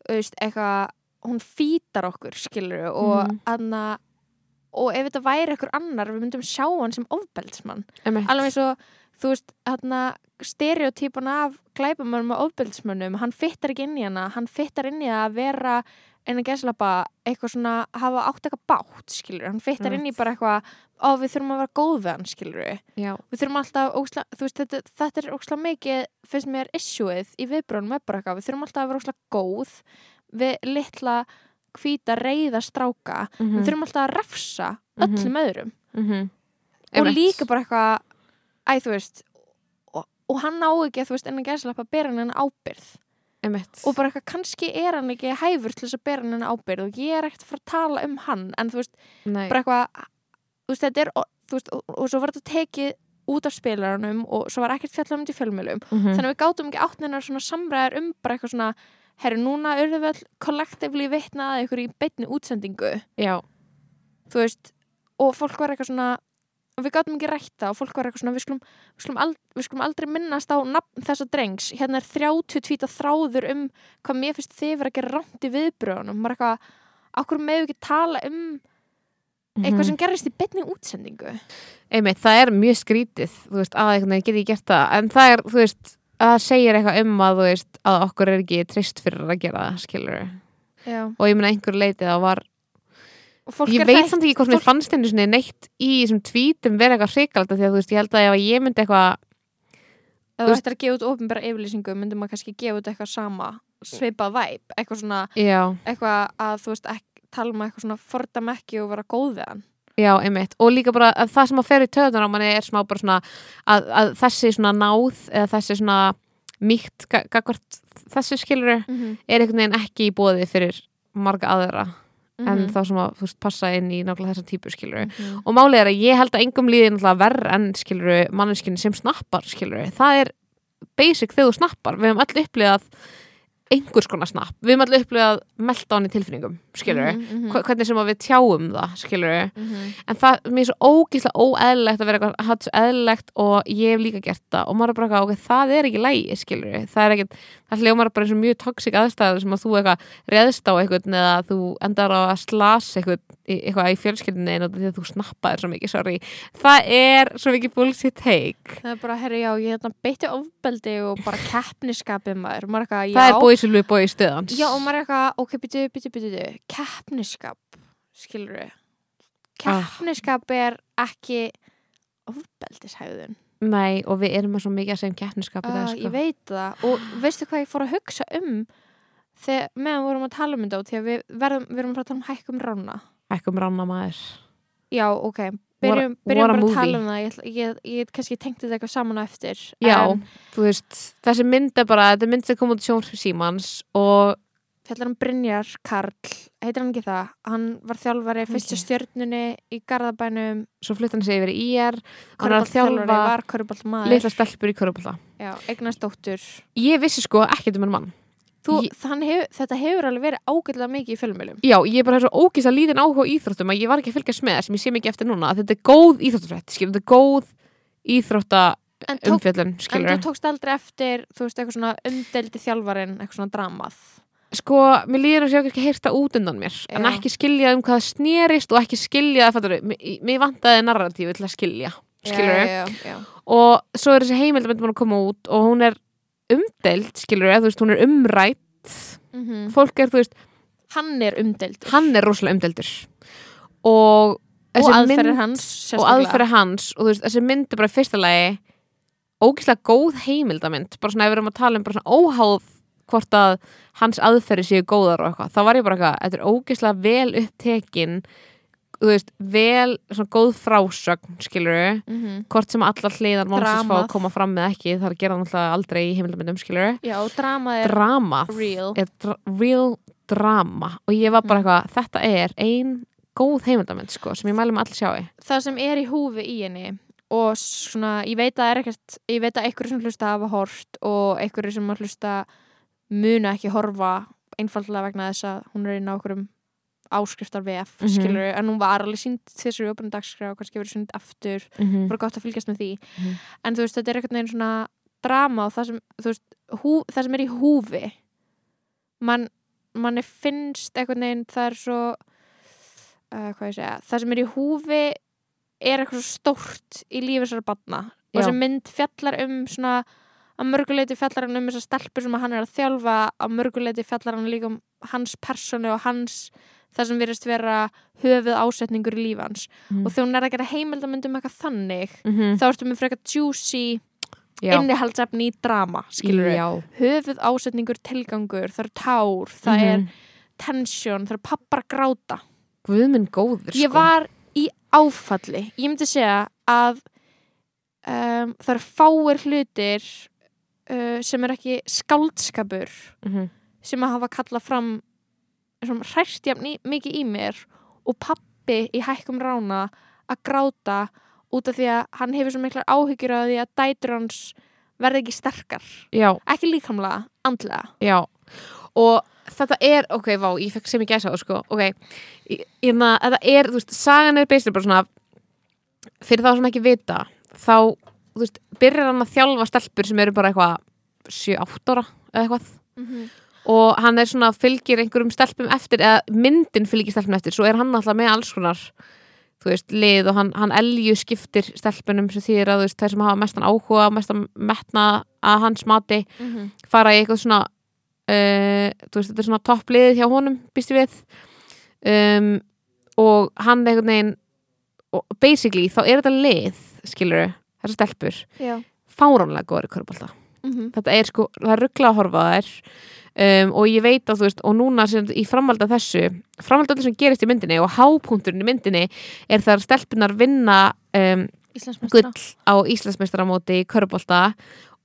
þú veist, eitthvað, hún fítar okkur skilur og Mhm. anna og ef þetta væri einhver annar við myndum sjá hann sem ofbeldsmann alveg eins og þú veist hann stereotypan af glæpamönnum og ofbeldsmönnum, hann fittar ekki inn í hana hann fittar inn í það að vera en að geslapa eitthvað svona hafa átt eitthvað bátt, skilur, hann fittar inn í bara eitthvað, ó við þurfum að vera góð við hann, skilur já, við þurfum alltaf, ósla, þú veist, þetta, þetta er ósla mikið, finnst mér issueið í viðbrunum er bara eitthvað, við þurfum alltaf að vera ósla góð við litla hvíta reyða stráka. Mhm, við þurfum alltaf að refsa Mhm. öllum öðrum. Mhm, og Einmitt. líka bara eitthvað æ, þú veist og, og hann á ekki, þú veist, en að gæsla að bera hann ábyrð emitt og bara eitthvað, kannski er hann ekki hæfur til þess að bera hann ábyrð og ég er ekkert að fara að tala um hann en þú veist, Nei, bara eitthvað þú veist, þetta er, og, veist, og, og svo var þetta tekið út af spilarunum og svo var ekkert fjallað um þetta í fjölmjölum mhm, þannig að við gátum ekki átninar svona samræðar um bara eitthvað svona, herru, núna urðum við all kollektivli vitnað ykkur í beinni útsendingu. Já, þú veist, og fólk var eitthvað svona og við gátum ekki rætta og fólk var eitthvað svona við skulum, við skulum, ald, við skulum aldrei minnast á þessa drengs, hérna er 30 tvíta þráður um hvað mér finnst þið vera að gera rámt í viðbröðunum, maður eitthvað okkur meðu ekki tala um eitthvað mhm. sem gerist í betni útsendingu? Einmitt, það er mjög skrítið þú veist, að einhvern veginn get ég gert það. En það er, þú veist, að segir eitthvað um að þú veist, að okkur er ekki trist fyrir að gera það, skilur og ég meina einhver leitið að var ég veit samt ekki hvort mér fólk- fannst henni svona neitt í þessum tvítum vera eitthvað hrikalda því að þú veist, ég held að ef ég myndi eitthvað ef þú ættir að gefa út ofinbæra yfirlýsingu myndum maður kannski gefa út eitthvað sama svipað væp, eitthvað svona já, eitthvað að þú veist, tala um eitthvað svona fordam ekki og vera góð við hann já, einmitt og líka bara að það sem að fer í töðunar á manni er smá bara svona að, að þessi svona náð eða þessi svona mýkt gagvart þessi skilur mm -hmm. er einhvern veginn ekki í bóði fyrir marga aðra Mhm. en þá sem að þú veist, passa inn í nákvæmlega þessa típu skilur -hmm. og málið er að ég held að engum líði náttúrulega verð en skilur manneskinni sem snappar skilur það er basic þegar þú snappar við höfum öll upplifað einhvers konar snapp, við höfum öll upplifað meltdown í tilfinningum, skilur Mhm, mhm. hvernig sem að við tjáum það, skilur Mhm. en það, mér er svo ógíslega óeðlilegt að vera eitthvað hatt svo eðlilegt og ég hef líka gert það. Og maður er bara eitthvað, ok, það er ekki lægi, skilur það er ekkit, það hljómar bara eins og mjög toxic aðstæður sem að þú eitthvað reðst á eitthvað eða þú endar á að slasa eitthvað, eitthvað í fjölskyldinni einu því að þú snappaðir svo mikið, sorry það er svo mikið bullshit take Það er bara, herri, já, ég hérna beitti ofbeldi og bara keppniskapið maður. Já. það er við bóið stöðans Já, og maður er eitthvað, ok, byttu, byttu, byttu, keppniskap, skilur við. Ah. Keppniskap er ekki ofbeldishæðun. nei, og við erum með svo mikið að segja um keppniskap Uh, dag, sko. Ég veit það. Og veistu hvað ég fór að hugsa um þegar meðan við vorum að tala um þetta og því að við verðum, við að fara að tala um hækkum rána. Ekkum rána maður. Já, ok. Byrjum, byrjum bara að tala um það. Ég, ég, ég kannski tengdi þetta eitthvað saman á eftir. já, En þú veist, þessi mynd er bara þetta er mynd sem kom út í sjónvarpi símans og fjallar um Brynjar Karl. Heitir hann ekki það, hann var þjálfari fyrstu Ok. stjörnunni í Garðabænum. Svo flytt hann sig yfir í IR hann þjálfa var Köruboltamaður litla stelpur í körubólta eignast dóttur ég vissi sko ekkert um henn mann Þú, Ég- hef, þetta hefur alveg verið ágætlega mikið í fjölmjölum já, ég er bara svo ógís að líðin áhuga á íþróttum að ég var ekki að fylgjast með sem ég sé mikið eftir núna að þetta er góð íþróttafrætt, þetta er góð íþrótta en, tók, umfjöllun, en þú tókst aldrei eftir þú veist, eitthvað svona umdeldi þjálfarin eitthvað svona dramað? Sko, mér líður að sé ekki heyrta út undan mér en Já. ekki skilja um hvað það snerist og ekki skilja, fattar mér, vantaði að og svo er þessi heimildamönd búin að koma út og hún er umdelt, skilur þú veist, hún er umrætt Mm fólk er, þú veist, hann er umdeldur hann er rosalega umdeldur og og aðferðir hans og sérstaklega. aðferði hans og þú veist, þessi mynd er bara fyrsta lagi ógislega góð heimildamynd. Bara svona ef við erum að tala um bara svona óháð hvort að hans aðferði séu góðar og eitthvað, þá var ég bara eitthvað þetta er ógislega vel upptekin þú veist, vel svona góð frásögn, skilur Mhm. hvort sem allar hliðar málsins fá að koma fram með ekki, það er að gera náttúrulega aldrei í heimildamyndum, skilur já, og dramað er drama real. er dra real drama. Og ég var bara Mm. eitthvað, þetta er ein góð heimildamönd, sko, sem ég mæli með allir sjáu það sem er í húfi í henni og svona, ég veit að er ekkert ég veit að einhverju sem hlusta hafa hort og einhverju sem hlusta muna ekki horfa einfallega vegna þess að hún er inn á okkurum áskriftar VF, Mhm. skilur en hún var alveg sínd þessu öpunum dagskrá og kannski verið sínd aftur, Mhm. bara gott að fylgjast með því Mhm. en þú veist, þetta er einhvern veginn svona drama og það sem, veist, hú, það sem er í húfi mann manni finnst einhvern veginn það er svo uh, segja, það sem er í húfi er eitthvað stórt í lífi þessara batna og þessi mynd fjallar um svona að mörguleiti fjallar hann um þessar stelpur sem hann er að þjálfa að mörguleiti fjallar hann líka um hans personu og hans það sem virðist vera höfuð ásetningur í lífi hans Mhm. og þegar hún er að gera heimildamöndum eitthvað þannig Mhm. þá ertu með frekar juicy innihaldsefni í drama höfuð ásetningur tilgangur það eru tár, það er Mhm. tension, það eru pappar að gráta Guð minn góður ég sko. var í áfalli ég myndi segja að um, það eru fáir hlutir uh, sem er ekki skáldskapur Mhm. sem að hafa kallað fram hræst jafn mikið í mér og pappi í hækkum rána að gráta út af því að hann hefur svo miklar áhyggjur af því að dætur hans verði ekki sterkar. Já, ekki líkamlega, andlega. Já. Og þetta er, ok, vá, ég fekk sem ég gæsa það sko, ok ég, ég, na, þetta er, þú veist, sagan er basically bara svona fyrir þá sem ekki vita þá, þú veist, byrjar hann að þjálfa stelpur sem eru bara eitthvað 7-8 ára eða eitthvað og hann er svona, fylgir einhverjum stelpum eftir, eða myndin fylgir stelpum eftir svo er hann alltaf með alls konar þú veist, lið og hann, hann elju skiptir stelpunum sem þýðir að þú veist, þeir sem hafa mestan áhuga, mestan metna að hans mati Mhm. fara í eitthvað svona uh, þú veist, þetta er svona toppliðið hjá honum býst ég við um, og hann einhvern veginn og basically þá er þetta lið skilur þessar stelpur fáránlega góður í körbólta Mhm. þetta er sko, það er ruggla að horfa á þær um, og ég veit að þú veist og núna sem, í framhald af þessu framhald af þessu sem gerist í myndinni og hápunkturinn í myndinni er þar stelpunar vinna um, gull á Íslandsmeistaramóti í körbólta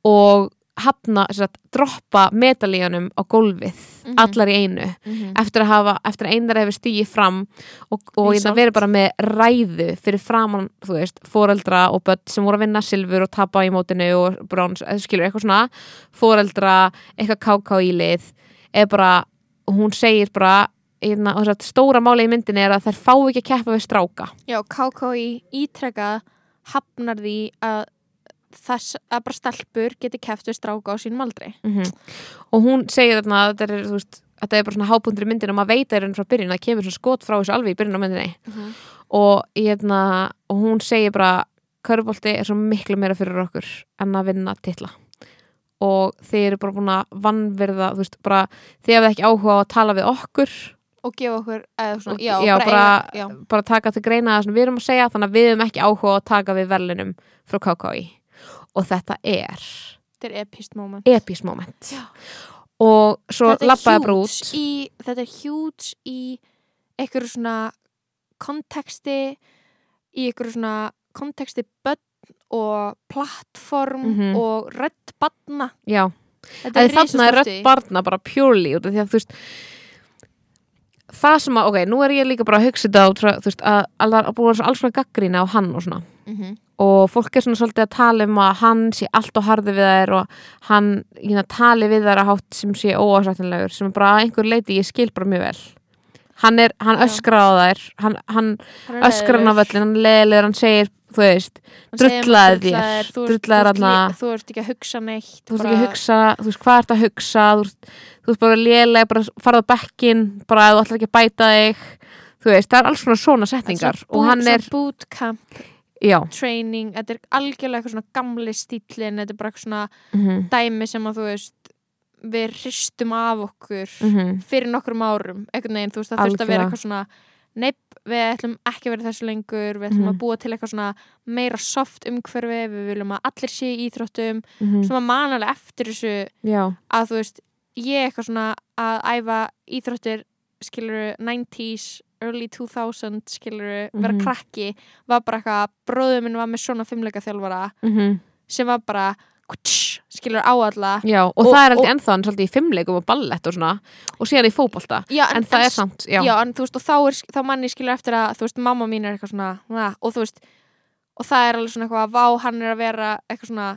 og hafna, að droppa medalíunum á gólfið Mhm. allar í einu Mhm. eftir að hafa, eftir að einar hefur stíið fram og, og Í sátt. verið bara með ræðu fyrir framann, þú veist, foreldra og börn sem voru að vinna silfur og tapa í mótinu og bráns, eða skilur eitthvað svona foreldra, eitthvað káká í lið eða bara, hún segir bara einna, og að stóra máli í myndinni er að þær fá ekki að keppa við stráka Já, KKí ítrekka hafnar því að þess að bara stelpur geti keft við stráka á sínum aldrei mm og hún segir þarna að þetta er, veist, þetta er bara svona hápundur í myndinu og maður veit að er frá byrjun, það kemur svona skot frá þessu alveg í byrjun á myndinni. Og, hérna, og hún segir bara körubolti er svo miklu meira fyrir okkur en að vinna titla. Og þið eru bara búin að vannverða veist, bara, þið hefðu ekki áhuga á að tala við okkur. Og gefa okkur eða svona, já, já, bara, bara- eiga, bara taka til greina við erum að segja þannig að við hefum ekki áhuga á að taka við verlinum frá KKI og þetta er þetta er epist moment. Epís moment. Og svo er lappaði bara huge út. í, þetta er hjúts í einhverju svona konteksti í einhverju svona konteksti börn og plattform Mhm. og rödd barna. Já, þetta að þarna er rödd barna bara purely út af því að þú veist það sem að, ok, nú er ég líka bara að hugsa þetta á, þú veist, að, að, að búa alls svona gaggrína á hann og svona Mhm. og fólk er svona svolítið að tala um að hann sé allt og harði við þær og hann hérna, tali við þær að hátt sem sé óásættanlegur sem er bara einhver leiti ég skil bara mjög vel hann, er, hann öskrar á þær. Hann, hann Hann öskrar hann á völlin, hann leðilegur hann segir, þú veist, drullaði þér, þú ert- þú ert ert ekki að hugsa neitt þú veist ekki að hugsa, þú veist hvað ert að hugsa? Þú veist, þú veist bara lélega bara farað bekkin, bara þú ætlar ekki að bæta þig. Þú veist, það er alls svona svona setningar. Og hann er, bootcamp já. training, þetta er algjörlega eitthvað svona gamli stílin, þetta er bara eitthvað svona mm dæmi sem að þú veist við hristum af okkur -hmm. fyrir nokkrum árum, veginn, þú veist það þurft að vera eitthvað svona neip, við ætlum ekki að vera þessu lengur við ætlum Mhm. að búa til eitthvað svona meira soft umhverfi, við viljum að allir sé í íþróttum, Mm sem að manalega eftir þessu já, að þú veist, ég eitthvað svona að æfa íþróttir skiluru 90s, early 2000 skiluru, vera Mhm. krakki var bara eitthvað, bróður minn var með svona fimmleika þjálfara mm sem var bara skilur á alla. Já og, Og- það er alltaf ennþá hann svolítið í fimmleikum og ballett og svona og síðan í fótbolta. Já, en, það er samt, já, já, en veist, og þá, er, þá manni skilur eftir að, þú veist, mamma mín er eitthvað svona na, og þú veist, og það er alveg svona eitthvað vá, hann er að vera eitthvað svona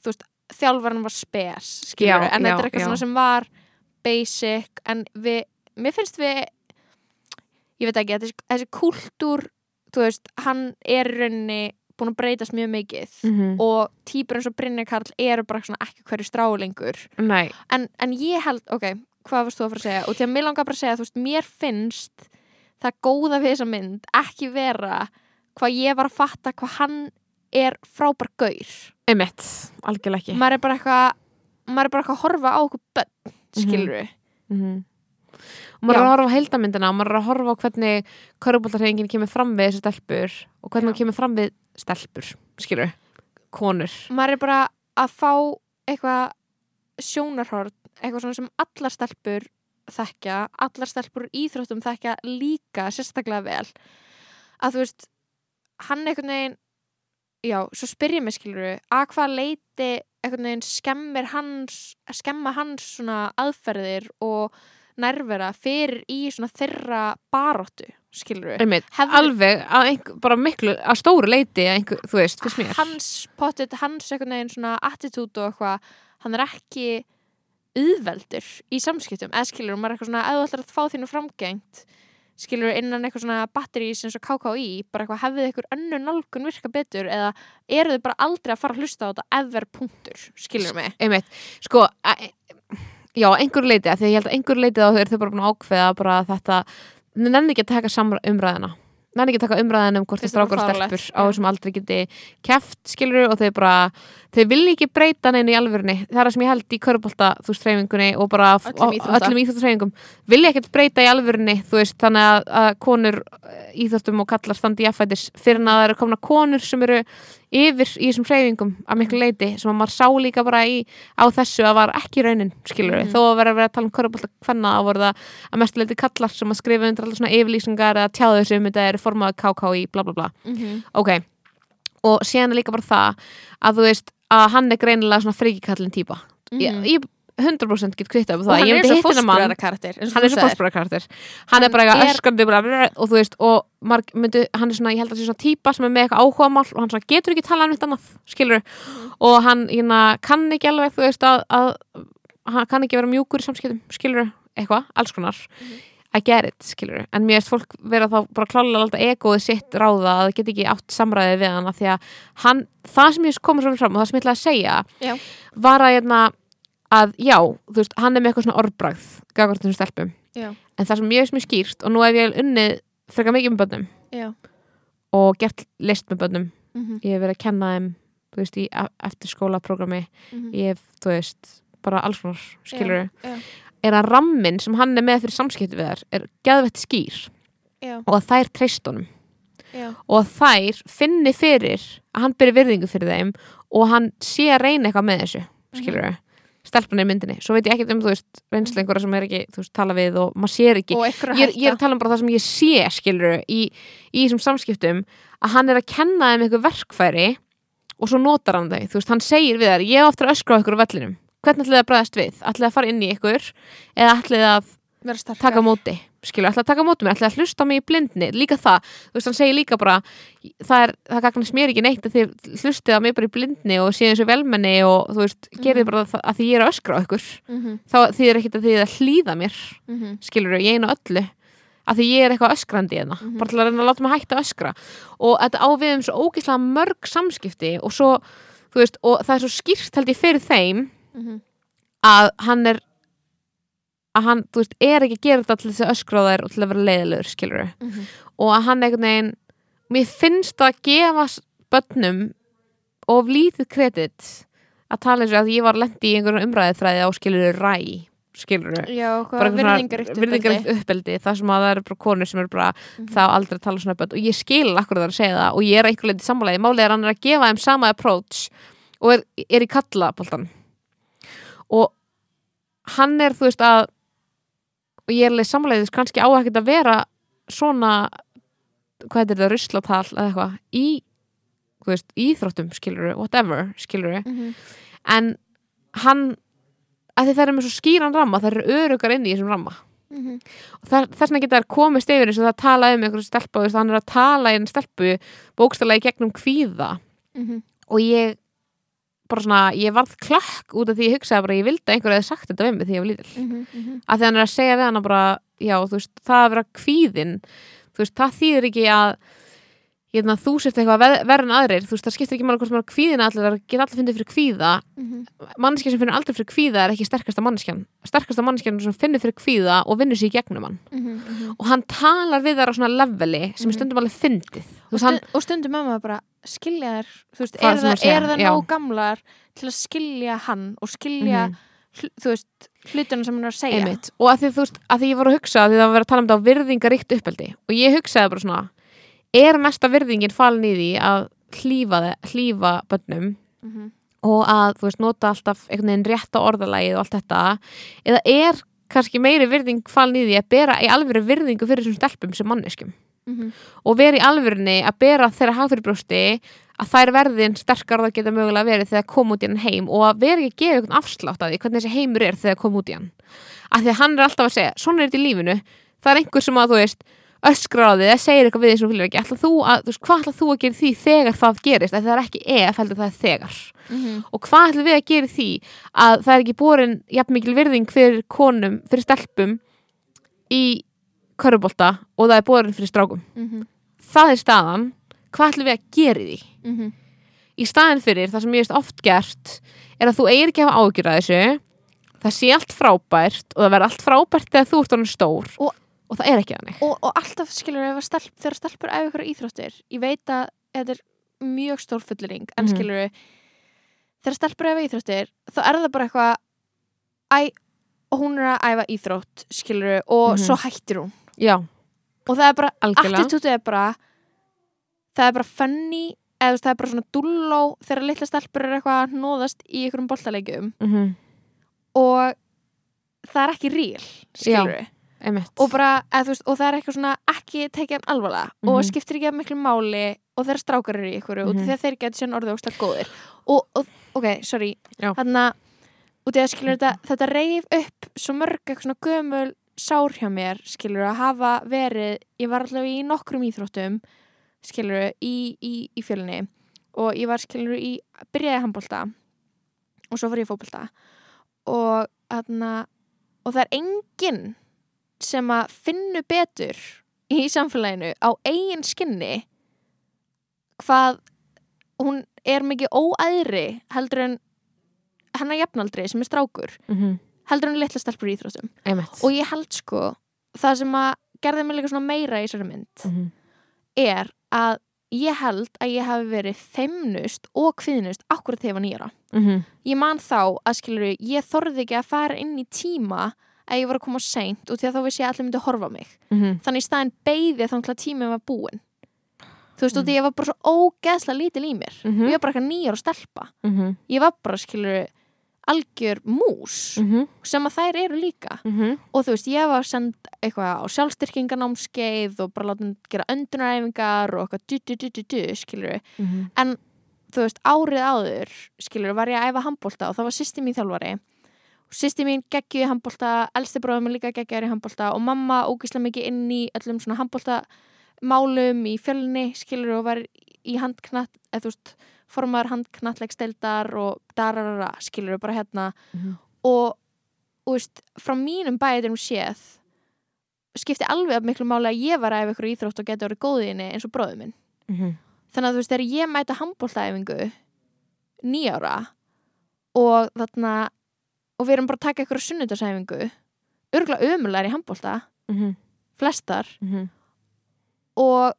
þú veist, þjálfarinn var spes skilur, en þetta er eitthvað svona sem var basic en við, mér finnst við ég veit ekki, þessi, þessi kultúr þú veist, hann er í rauninni búin að breytast mjög mikið Mhm. og típur eins og Brynja Karl eru bara ekki hverju Nei, en, en ég held, ok, hvað varst þú að fara að segja? Og til að mér langar bara að segja, þú veist, mér finnst það góða við þessa mynd ekki vera hvað ég var að fatta hvað hann er frábær gaur. Einmitt, algjörlega ekki. Maður er bara eitthvað maður er bara eitthvað að horfa á okkur bönn skilur við Mhm. Og maður er Já. að horfa á heildamyndina og maður er að horfa á hvernig körfuboltarhengin kemur fram við þessi stelpur og hvernig Já. hún kemur fram við stelpur skilur, konur maður er bara að fá eitthvað sjónarhort eitthvað svona sem allar stelpur þekkja, allar stelpur íþróttum þekkja líka sérstaklega vel að þú veist hann einhvern veginn já, svo spyr ég mig skilur að hvað leiti einhvern veginn skemmir hans skemma hans svona aðferðir og nærvera fyrir í svona þeirra baróttu skilur einmitt, Hefði- alveg einhver, bara miklu, að stóru leiti að einhver, þú veist, fyrst mér. Hans pottet, hans einhvern veginn svona attitút og eitthvað, hann er ekki auðveldur í samskiptum eða skilur, maður er eitthvað svona, ef þú ætlar að fá þínu framgengt skilur innan eitthvað svona batterís eins og KKÍ bara eitthvað, hefðið eitthvað önnu nálgun virka betur eða eru þið bara aldrei að fara að hlusta á þetta ever punktur, skilur mig? Einmitt, sko að, já, einhver leiti, af því ég held að einhver leiti þá eru þau bara búin að ákveða bara þetta nenni ekki að taka umræðina nenni ekki að taka umræðina um hvort það strákar og stelpur á þessum aldrei geti keft, skilur og þau bara, þau vilja ekki breyta neina í alvörunni, það er það sem ég held í körbólta þú veist, hreyfingunni og bara Öllum íþróttarhreyfingum vilja ekkert breyta í alvörunni, þú veist þannig að, konur eh, íþróttum og kallar standi í affætis fyrir að það eru komna konur sem eru yfir í þessum hreyfingum að miklu leiti sem að maður sá líka bara í, á þessu að var ekki raunin, skilur við, Mhm. þó að vera að vera að tala um körubólta hvenna að voru það að mestu leiti kallar sem að skrifa undir alltaf svona yfirlýsingar eða tjáðu þessu um þetta er formað KK í bla bla bla, mm -hmm. ok og er líka bara það að þú veist að hann er greinilega svona frikikallin típa ég, ég 100% get kvitt af Mhm. og það, hann er þennan mann fósbræðara karakter hann er svo fórspara karakter hann er bara eitthvað er- öskrandi bara, og þú veist, og marg, myndu, hann er svona, ég held að það sé svona típa sem er með eitthvað áhugamál og hann svona getur ekki talað um eitt annað, skilur Mhm. og hann hérna, kann ekki alveg þú veist að, að hann kann ekki vera mjúkur í samskiptum, skilur eitthvað, alls konar Mhm. I get it, skilur en mér veist fólk vera þá bara klálega alltaf egoið sitt ráða að það get ekki átt samræðið við hann það sem ég komið svo fram og það sem ég ætla að segja Já. var að hérna að já, þú veist, hann er með eitthvað svona orðbragð gagvart þessum stelpum Já. en það sem ég veist mér skýrt og nú hef ég unnið frekar mikið með bönnum Já. og gert list með bönnum Mm -hmm. ég hef verið að kenna þeim þú veist, í eftir skólaprógrami ég hef, þú veist, bara alls konar skilur já. er að rammin sem hann er með fyrir samskipti við þær er geðvett skýr Já. og að þær treyst honum og að þær finni fyrir að hann byrja virðingu fyrir þeim og hann sé að reyna eitthvað með þessu skilur við, stelpunni í myndinni. Svo veit ég ekkert um, þú veist, reynslu einhverja sem er ekki þú veist, tala við og maður sér ekki. Ég, er- ég er að tala um bara það sem ég sé skilur í, í þessum samskiptum að hann er að kenna þeim eitthvað verkfæri og svo notar hann þau, þú veist, hann segir við þær ég á eftir að öskra á ykkur á vellinum. Hvernig ætlið þið að bregðast við, ætlið þið að fara inn í ykkur eða ætlið þið að taka móti skilur, ætla að taka á móti mig, ætla að hlusta mig í blindni líka það, þú veist, hann segir líka bara það er, það gagnast mér ekki neitt að þið hlustið á mig bara í blindni og séu þessu velmenni og þú veist, gerið bara það, að því ég er að öskra á ykkur mm -hmm. þá þýðir ekkit að þið er að hlýða mér Mm -hmm. skilur, ég einu öllu að því ég er eitthvað öskrandi hérna Mhm. bara til að reyna að láta mig hætta að öskra og þetta á við um svo ógeðslega mörg samskipti og svo, þú veist, og það er svo skýrt held ég fyrir þeim Mm -hmm. að hann er að hann, þú veist, er ekki að gera þetta til þess að öskra þær og til að vera leiðilegur, skilur Mhm. og að hann einhvern veginn mér finnst það að gefa börnum of lítið kredit að tala eins og að ég var lendi í einhverjum umræðið á skilur ræ, skilur Já, bara eitthvað virðingaríkt uppeldi. það sem að það eru bara konur sem eru bara Mhm. þá aldrei að tala svona börn. Og ég skil akkur það að segja það og ég er einhver leiti sammálaði málið er hann er að gefa þeim sama approach og er, er í kallaboltan og hann er þú veist að og ég er sammálaðið þess kannski á ekkert að vera svona hvað er þetta, ruslatal eða eitthvað í veist, íþróttum skilur whatever skilur mm -hmm. en hann að því það er með svo skýran ramma það eru örugar inn í þessum ramma Mm -hmm. og það, þess vegna geta þær komist yfir eins og það tala um einhverju stelpu er að tala í einn stelpu bókstala í gegnum kvíða Mm -hmm. og ég bara svona, ég varð klakk út af því ég hugsaði bara, ég vildi að einhver hefði sagt þetta við mig því ég var lítil Mhm, mhm. að því hann er að segja við hana bara já, þú veist, það að vera kvíðin þú veist, það þýðir ekki að hérna, þú sért eitthvað ver- verri en aðrir þú veist, það skiptir ekki máli hvort maður er kvíðin allir það geta allir fundið fyrir kvíða Mhm. manneskja sem finnur aldrei fyrir kvíða er ekki sterkasta manneskjan sterkasta manneskjan sem finnur fyrir kvíða og vinnur sér í gegnum hann Mhm, mhm. og hann talar við þar á svona leveli sem er Mhm. stundum alveg fyndið og, hann, stund, og stundum mamma bara skilja þær þú veist, Hvað er það, að er það nóg gamlar til að skilja hann og skilja Mhm. hl, þú veist, hlutuna sem hann er að segja einmitt og að því, þú veist, að því ég voru að hugsa að því það var verið að tala um þetta á virðingaríkt uppeldi og ég hugsaði bara svona er mesta virðingin falin í því að hlífa, þe- hlífa bönnum Mhm. og að þú veist nota alltaf einhvern veginn rétta orðalagið og allt þetta eða er kannski meiri virðing falin í því að bera í alvöru virðingu fyrir þessum stelpum sem manneskjum Mhm. og vera í alvörunni að bera þeirra hagfyrirbrjósti að þær verðin sterkar það geta mögulega verið þegar kom út í hann heim. Og að vera ekki að gefa einhvern afslátt að því hvernig þessi heimur er þegar kom út í hann. Af því að hann er alltaf að segja, svona er þetta í lífinu. Það er einhver sem að þú veist öskra á því eða segir eitthvað við því sem þú fylgir ekki. Ætla þú að, þú veist, hvað ætla þú að gera því þegar það gerist, því það er ekki ef heldur það er þegar. Mhm. og hvað ætlum við að gera því að það er ekki borin jafn mikil virðing fyrir konum, fyrir stelpum í körfubolta og það er borin fyrir strákum Mhm. það er staðan, hvað ætlum við að gera því Mhm. í staðin fyrir það sem ég veist oft gert er að þú eigir ekki að hafa ágjur að þessu það sé allt frábært og það verður allt frábært þegar þú ert orðin stór Og- og það er ekki þannig og, og alltaf skilur að stelp, þegar stelpur æfa ykkur íþróttir ég veit að þetta er mjög stór fullering en Mhm. skilur þegar stelpur æfa íþróttir þá er það bara eitthvað æ, og hún er að æfa íþrótt skilur og Mhm. svo hættir hún já, og það er bara, Algjörlega. attitútið er bara það er bara funny eða þú veist, það er bara svona dulló þegar litla stelpur er eitthvað að nóðast í einhverjum boltalegjum mm og það er ekki real skilur einmitt og bara, eða, þú veist, og það er eitthvað svona ekki tekið alvarlega og Mhm. skiptir ekki að miklu máli og þeirra strákar eru í ykkur mm Mhm. þegar þeir getur sérn orðið óslega góðir og, og ok, sorry Já. þannig að út í að skilur þetta þetta reif upp svo mörg eitthvað svona gömul sár hjá mér skilur að hafa verið ég var allavega í nokkrum íþróttum skilur í, í, í fjölunni og ég var skilur í byrjaði handbólta og svo fór ég í fótbolta. Og þarna og það er enginn sem að finnu betur í samfélaginu á eigin skinni hvað hún er mikið óæðri heldur en hennar jafnaldri sem er strákur. Mm heldur en litla stelpur í íþróttum og ég held sko það sem að gerði mig líka svona meira í þessari mynd Mhm. er að ég held að ég hafi verið feimnust og kviðnust akkurat þegar ég var nýjara Mhm. ég man þá að skilur ég þorði ekki að fara inn í tíma að ég var að koma seint og því að þá vissi ég að allir myndi að horfa mig Mhm. þannig í staðin beigði þannig að tíminn var búinn þú veist, Mm. og því ég var bara svo ógeðslega lítil í mér Mhm. ég var bara eitthvað nýjar og stelpa Mhm. ég var bara, skilur algjör mús Mhm. sem að þær eru líka Mhm. og þú veist, ég var send eitthvað á sjálfstyrkinganámskeið og bara láta gera öndunaræfingar og eitthvað du, du, du, du, du, skilur Mhm. þú veist, árið áður skilur, var ég að æfa handbólta og það var sýsti mín þjálfari og sýsti mín geggju í handbólta, elsti bróðum er líka geggjar í handbólta og mamma ógislega mikið inn í öllum svona handbólta málum í fjölni, skilur og var í handknatt, eða þú veist formaður handknattleiksteildar og dararara, skilur bara hérna Mhm. og, og veist, frá mínum bæðum séð skipti alveg af miklu máli að ég var að æfa ykkur íþrótt og geti orðið góð í henni eins og bróðum minn Mhm. þannig að þú veist, þegar ég mæta handbóltaæfingu nýjára og þarna og við erum bara að taka ykkur sunnudasæfingu örgulega ömulegar í handbólta Mhm. flestar Mhm. og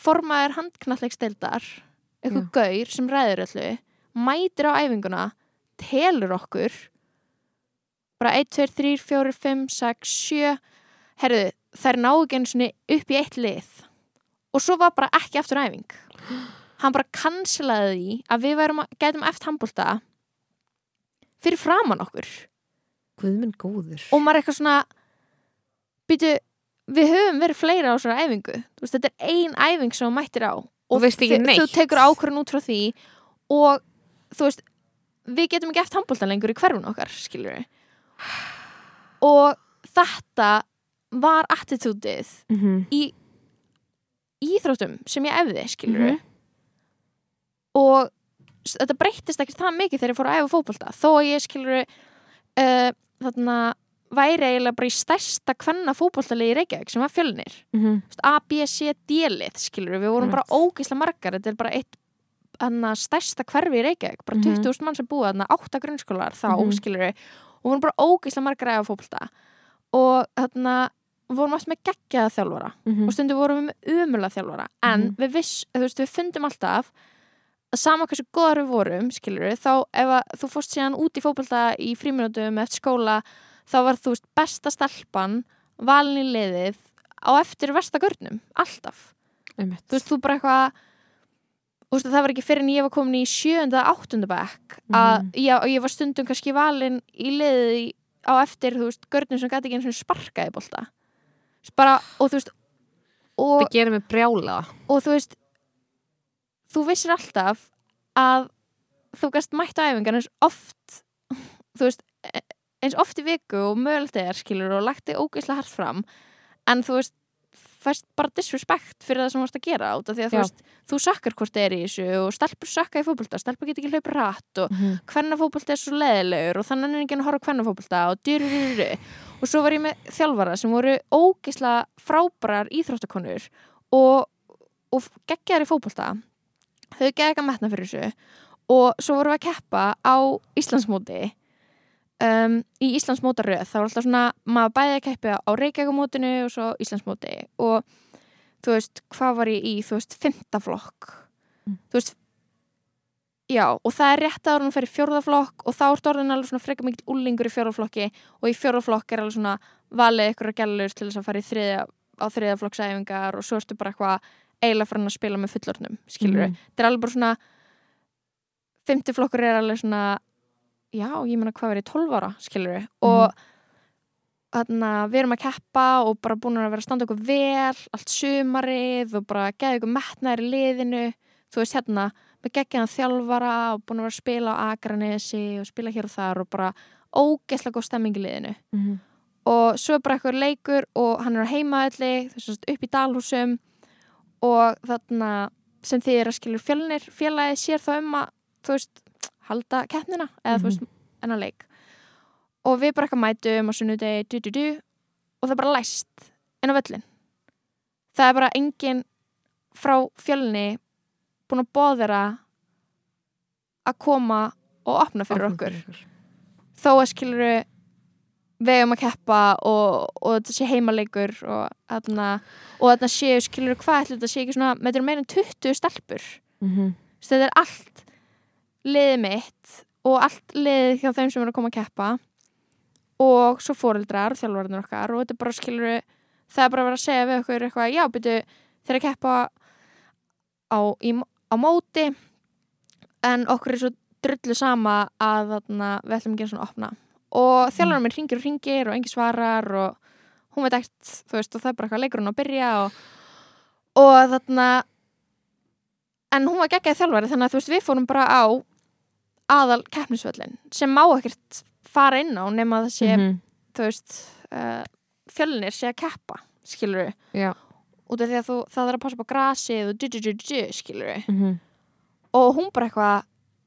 formaður handknallegsteildar ykkur Já. gaur sem ræður öllu mætir á æfinguna telur okkur bara 1, 2, 3, 4, 5, 6, 7 herðu, þær ná ekki einu sinni upp í eitt lið. Og svo var bara ekki aftur æfing. Hann bara cancelaði því að við að- gætum eftir handbólta fyrir framann okkur. Guð minn góður. Og maður er eitthvað svona býtu, við höfum verið fleira á svona æfingu. Veist, þetta er ein æfing sem þú mættir á og þú tekur ákvörðun út frá því og þú veist við getum ekki eftir handbólta lengur í hverfun okkar skilur við og þetta var attitútið Mhm. í íþróttum sem ég efði skilur Mhm. og þetta breyttist ekkert það mikið þegar ég fór að æfa fótbolta. Þó að ég skilur uh, þarna væri eiginlega bara í stærsta kvenna fótboltalegi í Reykjavík sem var fjölnir. Þú veist, A, B, C, D-lið skilur við vorum bara ógeisla margar þetta er bara eitt hana, stærsta hverfi í Reykjavík bara Mhm. 20.000 mann sem búið átta grunnskólar þá Mhm. skilur við og vorum bara ógeisla margar að æfa fótbolta og þarna vorum alltaf með geggjaða þjálfara Mhm. og stundum vorum við með umulega þjálfara en Mhm. við viss, veist, við fundum alltaf að sama hversu góðar við vorum skilur við, þá ef að þú fórst síðan út í fótbolta í fríminútum eftir skóla, þá var þú veist besta stelpan, valin í liðið á eftir vestagörnum alltaf, Einmitt. þú veist, þú bara eitthvað það var ekki fyrir en ég var komin í sjönda, áttunda bekk að Mhm. já, og ég var stundum kannski valin í liðið á eftir, þú veist, görnum sem gæti ekki eins og sparkaði bara, og þú veist og Það gerir mig brjála og þú veist þú vissir alltaf að þú gæst mætt á æfingar eins oft þú veist, eins oft í viku og mögulegt er skilur og lagt þig ógeðslega hart fram en þú veist fæst bara disrespect fyrir það sem þú varst að gera af því að þú Já. veist, þú sökkar hvort er í þessu og stelpur sökka í fótbolta, stelpur get ekki hlaupið rætt og Mhm. hvernafótbolta er svo leðilegur og þannig er enginn að horfa á hvernafótbolta og dyrururu og svo var ég með þjálfara sem voru ógeðslega frábærar íþróttakonur og, og geggjar í fótbolta þau að metna fyrir þessu og svo vorum við að keppa á Íslandsmóti um, í Íslandsmótaröð það var alltaf svona, maður bæði að keppa á Reykjavíkumótinu og svo Íslandsmóti og þú veist, hvað var ég í þú veist, fymtaflokk Mm. þú veist já, og það er rétt að hún fyrir fjórðaflokk og þá er orðin alveg svona frekar mikil úlingur í fjórðaflokki og í fjórðaflokk er alveg svona valið ykkur að gælur til þess að fara í þriðja, á þriðaflokksæfingar og svo ertu bara eitthvað eiginlega farin að spila með fullornum skilur Mhm. þetta er alveg bara svona fymtiflokkur er alveg svona já, ég meina hvað verið 12 ára skilur og þarna, við erum að keppa og bara búin að vera að standa okkur vel allt sumarið og bara geða ykkur metnaðir í liðinu. Þú veist hérna, með geggjaðan þjálfara og búin að vera að spila á Akranesi og spila hér og þar og bara ógeðslega góð stemming í liðinu. Mhm. og svo er bara eitthvað leikur og hann er á heimaðalli þess að upp í dalhúsum. Og þarna sem þið er að fjölnir félagið sér þá um að þú veist, halda keppnina eða þú veist, enna leik. Og við bara eitthvað mætum á sunnudegi og það er bara læst inn á völlin það er bara engin frá fjölni búin að bóða þeirra að koma og opna fyrir okkur. þó að skilur við eigum að keppa og, og þetta sé heimaleikur og og þarna séu skilur hvað ætli þetta sé ekki svona, með þetta er meira en 20 stelpur. Mhm. Þess, þetta er allt liðið mitt og allt liðið hjá þeim sem er að koma að keppa og svo fóreldrar og þjálfarnir okkar og þetta er bara skilur það er bara að vera að segja við okkur eitthvað já, byrju, þeir að keppa á, í, á móti en okkur er svo drullu sama að þarna, við ætlum ekki að svona opna. Og þjálfarnir minn ringir og ringir og engin svarar og hún veit ekkert, þú veist, og það er bara eitthvað leikur hún að byrja og, og þarna en hún var geggjaði þjálfari þannig að þú veist, við fórum bara á aðal keppnisvöllin sem má ekkert fara inn á nema að það sé, Mhm. þú veist uh, fjölnir sé að keppa skilur við, út af því að þú, það er að passa á grasið og du-du-du-du, skilur við Mhm. og hún bara eitthvað,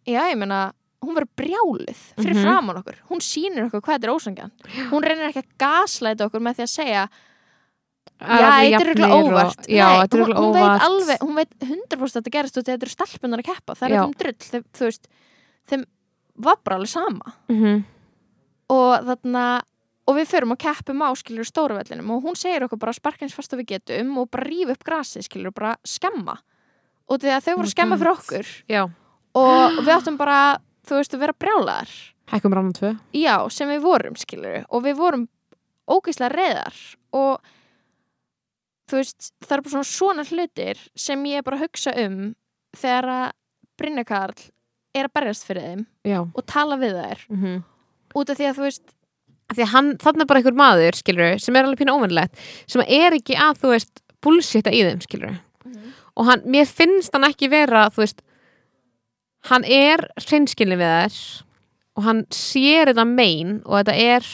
já ég meina hún verður brjálið fyrir Mhm. framann okkur. Hún sýnir okkur hvað þetta er ósangjan hún reynir ekki að gaslæta okkur með því að segja já, þetta er og- óvart. Já, þetta er veit óvart. alveg, hún veit 100% að þetta gerist að þetta eru stelpunar að keppa. Það er eitthvað drull, þeim, þú veist þeim var bara alveg sama. Mhm. og þarna og við förum og keppum á skilur stóru vellinum og hún segir okkur bara sparka eins fast og við getum og bara rífa upp grasið skilur bara skemma. Og því að þau voru að skemma fyrir okkur. Já, og við áttum bara, þú veist, að vera brjálaðar. Hækkum rannan tvö. Já, sem við vorum skilur og við vorum ógeðslega reyðar og þú veist, það er bara svona svona hlutir sem ég bara að hugsa um þegar að Brynja Karl er að berjast fyrir þeim Já. og tala við þær. Mhm. út af því að þú veist Því að hann, þannig er bara einhver maður, skilur sem er alveg pínu óvennilegt sem er ekki að, þú veist, bullshitta í þeim, skilur og hann, mér finnst hann ekki vera, þú veist hann er hreinskilni við þær og hann sér þetta mein og þetta er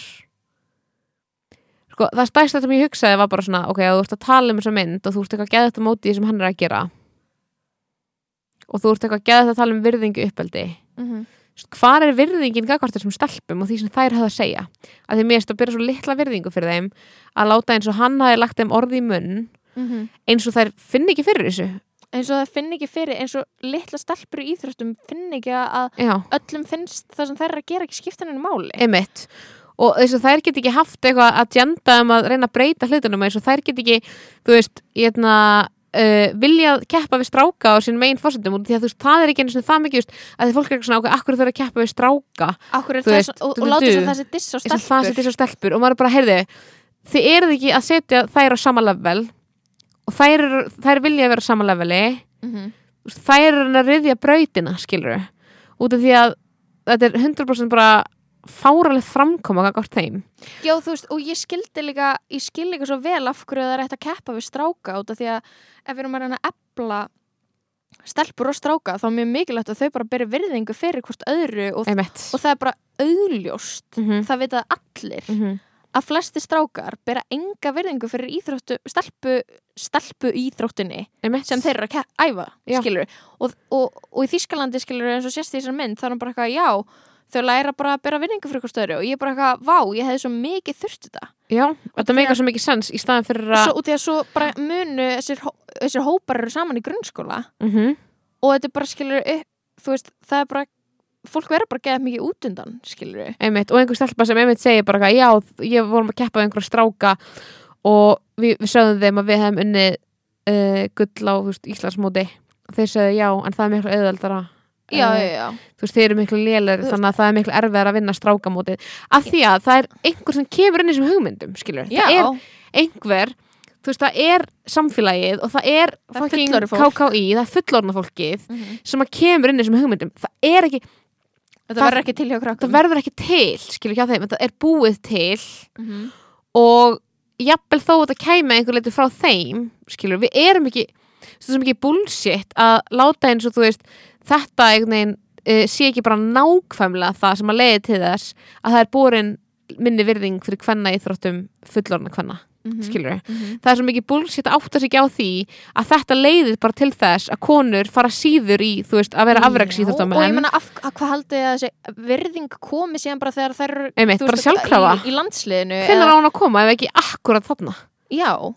sko, það stærsta sem ég hugsaði var bara svona, ok, að þú ert að tala um þessa mynd og þú ert eitthvað að geða þetta móti sem hann er að gera og þú ert eitthvað það að tala um virðingu uppeldi. Mhm. hvað er virðingin gagvart þessum stelpum og því sem þær hafa að segja? Að mér erst að byrja svo litla virðingu fyrir þeim að láta eins og hann hafi lagt þeim orði í munn Mhm. eins og þær finn ekki fyrir þessu. Eins og það finn ekki fyrir eins og litla stelpur í íþróttum finn ekki að já, öllum finnst það sem þær eru að gera ekki skipta henni máli. Emitt og þess að þær get ekki haft eitthvað að janda um að reyna að breyta hlutunum eins og þær get ekki, þú veist, hérna Uh, viljað keppa við stráka á sínum megin fórsendum og því að þú veist, það er ekki einu sinni það mikið just, að því fólk er eitthvað svona okkur, akkur þau eru að keppa við stráka Akkur er það veist, og, du- og láta þess að það sé diss eins og það stelpur setja svo stelpur og maður er bara, heyrði þið eruð ekki að setja þær á sama level og þær, þær vilja vera á sama leveli. Þú veist, þær eru að riðja brautina skilur út af því að þetta er 100% bara fáraleg framkoma gagvart þeim. Já, þú veist, og ég skildi líka ég skil líka svo vel af hverju það er hægt að keppa við stráka út af því að ef við erum að reyna að ebla stelpur og stráka þá er mjög mikilvægt að þau bara beri virðingu fyrir hvort öðru og, og það er bara augljóst Mhm. það vita allir Mhm. að flesti strákar bera enga virðingu fyrir íþróttu, stelpu, stelpu íþróttinni einmitt. sem þeir eru að æfa, og, og, og í Þískalandi skilur eins og sést í þessar mynd þá er hann bara eitthvað, já þau læra bara að bera virðingu fyrir hvort öðru og ég er bara eitthvað, vá, ég hefði svo mikið þurft þetta. Já, þetta því meikar svo mikið sens í staðan fyrir að svo, út í að svo bara munu þessir, hó- þessir hópar eru saman í grunnskóla Mhm. og þetta bara skilur upp, þú veist, það er bara fólk verður bara að geða mikið út undan skilur einmitt, og einhver stelpa sem einmitt segir bara eitthvað, já, ég vorum að keppa við einhverja stráka og við, við sögðum þeim að við hefum unnið uh, gull á Íslandsmóti. Og þeir sögðu já, en það er miklu auðveldara já, Eh, já, já, þú veist, þeir eru miklu lélir þannig að það er miklu erfiðar að vinna strákamótið. Af því að það er einhver sem kemur inn í þessum hugmyndum, skilur, já, það er einhver, þú veist, það er samfélagið og það er Það er. KKÍ, það er fullorðna fólkið Mhm. sem að kemur inn í þessum hugmyndum. Það er ekki, Það- verður ekki til hjá krakkum það verður ekki til skilur ekki að þeim, þetta er búið til Mhm. og jafnvel þó að þetta kæmi einhver leiti frá þeim skilur, við erum ekki svo ekki bullshit að láta eins og þú veist, þetta veginn uh, sé ekki bara nákvæmlega það sem að leiði til þess að það er borin minni virðing fyrir hvenna íþróttum fullorna hvenna, Mhm. skilur Mhm. það er svo mikið bullshit að átta sig ekki á því að þetta leiðir bara til þess að konur fara síður í, veist, að vera Já, afreiks og ég að hvað haldið þið að þessi virðing komi síðan bara þegar þær Einmitt, veist, í, í landsliðinu eða- á hún að koma ef ekki akkurat þarna Já, og,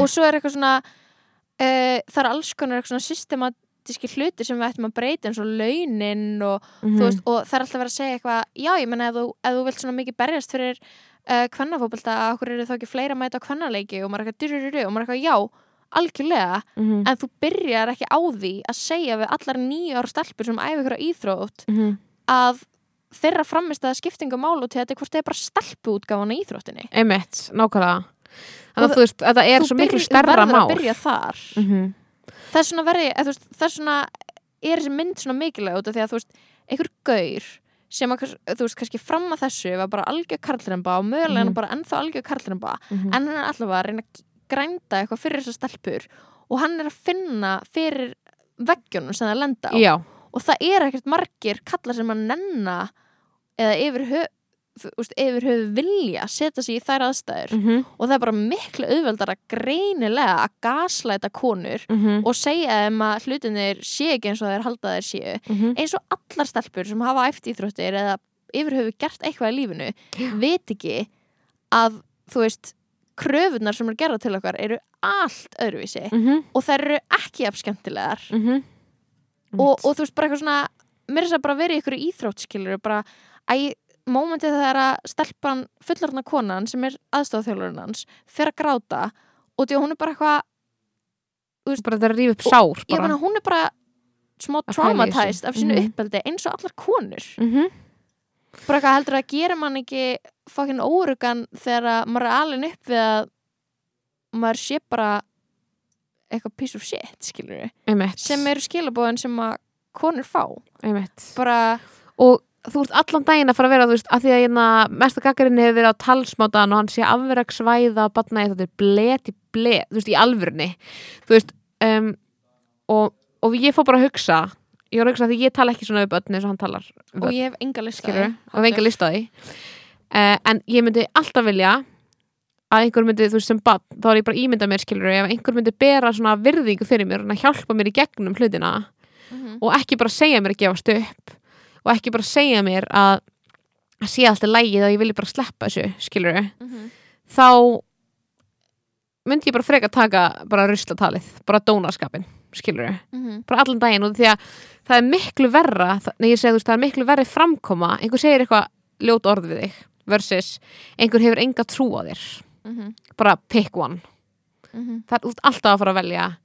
og svo er eitthvað svona uh, það er alls konar eitthvað svona systematíski hluti sem við ættum að breyta eins og launin og, mm þú veist, og það er alltaf verið að segja eitthvað já, ég menna ef ef þú vilt svona mikið berjast fyrir uh, kvennafóbalta, okkur eru þá ekki fleira mæta á kvennaleiki? Og maður er eitthvað og maður er eitthvað já, algjörlega. -hmm. en þú byrjar ekki á því að segja við allar nýja ára stelpur sem æfi ykkur á íþrótt Mm -hmm. að þeirra framist að skiptinga mál og til þetta hvort það er bara stelpu útgáfan í íþróttinni. Einmitt, nákvæmlega. Þannig að þú veist, þetta er svo miklu stærra þú verður mál. að byrja þar. Mm -hmm. Það er svona þú veist, það er svona er þessi mynd svona mikilvæg út af því að þú veist, einhver gaur sem að, þú veist, kannski fram að þessu var bara algjör karlremba og mögulega Mhm. bara ennþá algjör karlremba Mhm. en hann er allavega að reyna að grænda eitthvað fyrir þessar stelpur og hann er að finna fyrir veggjunum sem það lenda á já, og það er ekkert margir kallar sem að nenna eða yfir höf yfir höfu vilja setja sig í þær aðstæður mm -hmm. og það er bara miklu auðveldar að greinilega að gaslæta konur Mm -hmm. og segja þeim að hlutinir sé ekki eins og þeir halda þeir séu eins og allar stelpur sem hafa æft íþróttir eða yfir höfu gert eitthvað í lífinu veit ekki að þú veist kröfunar sem er gerða til okkar eru allt öðruvísi Mm -hmm. og þær eru ekki af skemmtilegar Mm -hmm. og, og þú veist bara eitthvað svona mér er þess að bara verið í ykkur íþróttskilur bara að mómentið það er að stelpan fullorðna konan sem er aðstofþjálfurinn hans fer að gráta og því að hún er bara eitthvað bara þetta er að rífa upp sár bara hún er bara smá þessu. af sínu Mhm. uppeldi eins og allar konur mm -hmm. bara eitthvað heldur að gera mann ekki fokkin órugan þegar að maður er alveg upp við að maður sé bara eitthvað piece of shit skilur við sem eru skilabóðin sem að konur fá einmitt. bara og þú ert allan daginn að fara að vera þú veist, að því að hérna, mesta gaggarinn hefur verið á talsmátan og hann sé afverksvæða og batnaði þetta er bleti bleti, þú veist, í alvörni þú veist um, og, og ég fór bara að hugsa ég var að hugsa því ég tala ekki svona við börn eins og hann talar og ég hef enga lista skilur, og hef enga list á því. Uh, en ég myndi alltaf vilja að einhver myndi, þú veist, sem barn þá er ég bara að ímynda mér, skilur, ef einhver myndi bera svona virðingu fyrir mér og hjálpa mér í gegnum hlutina Mhm. og ekki bara segja mér að gefast upp og ekki bara segja mér að að sé alltaf lægið að ég vilji bara sleppa þessu skilur Mhm. þá myndi ég bara freka taka bara ruslatalið, bara dónaskapin skilur Mhm. bara allan daginn og því að það er miklu verra nei ég segi þú veist það er miklu verri framkoma einhver segir eitthvað ljót orð við þig versus einhver hefur enga trú á þér Mhm. bara pick one Mhm. það er alltaf að fara að velja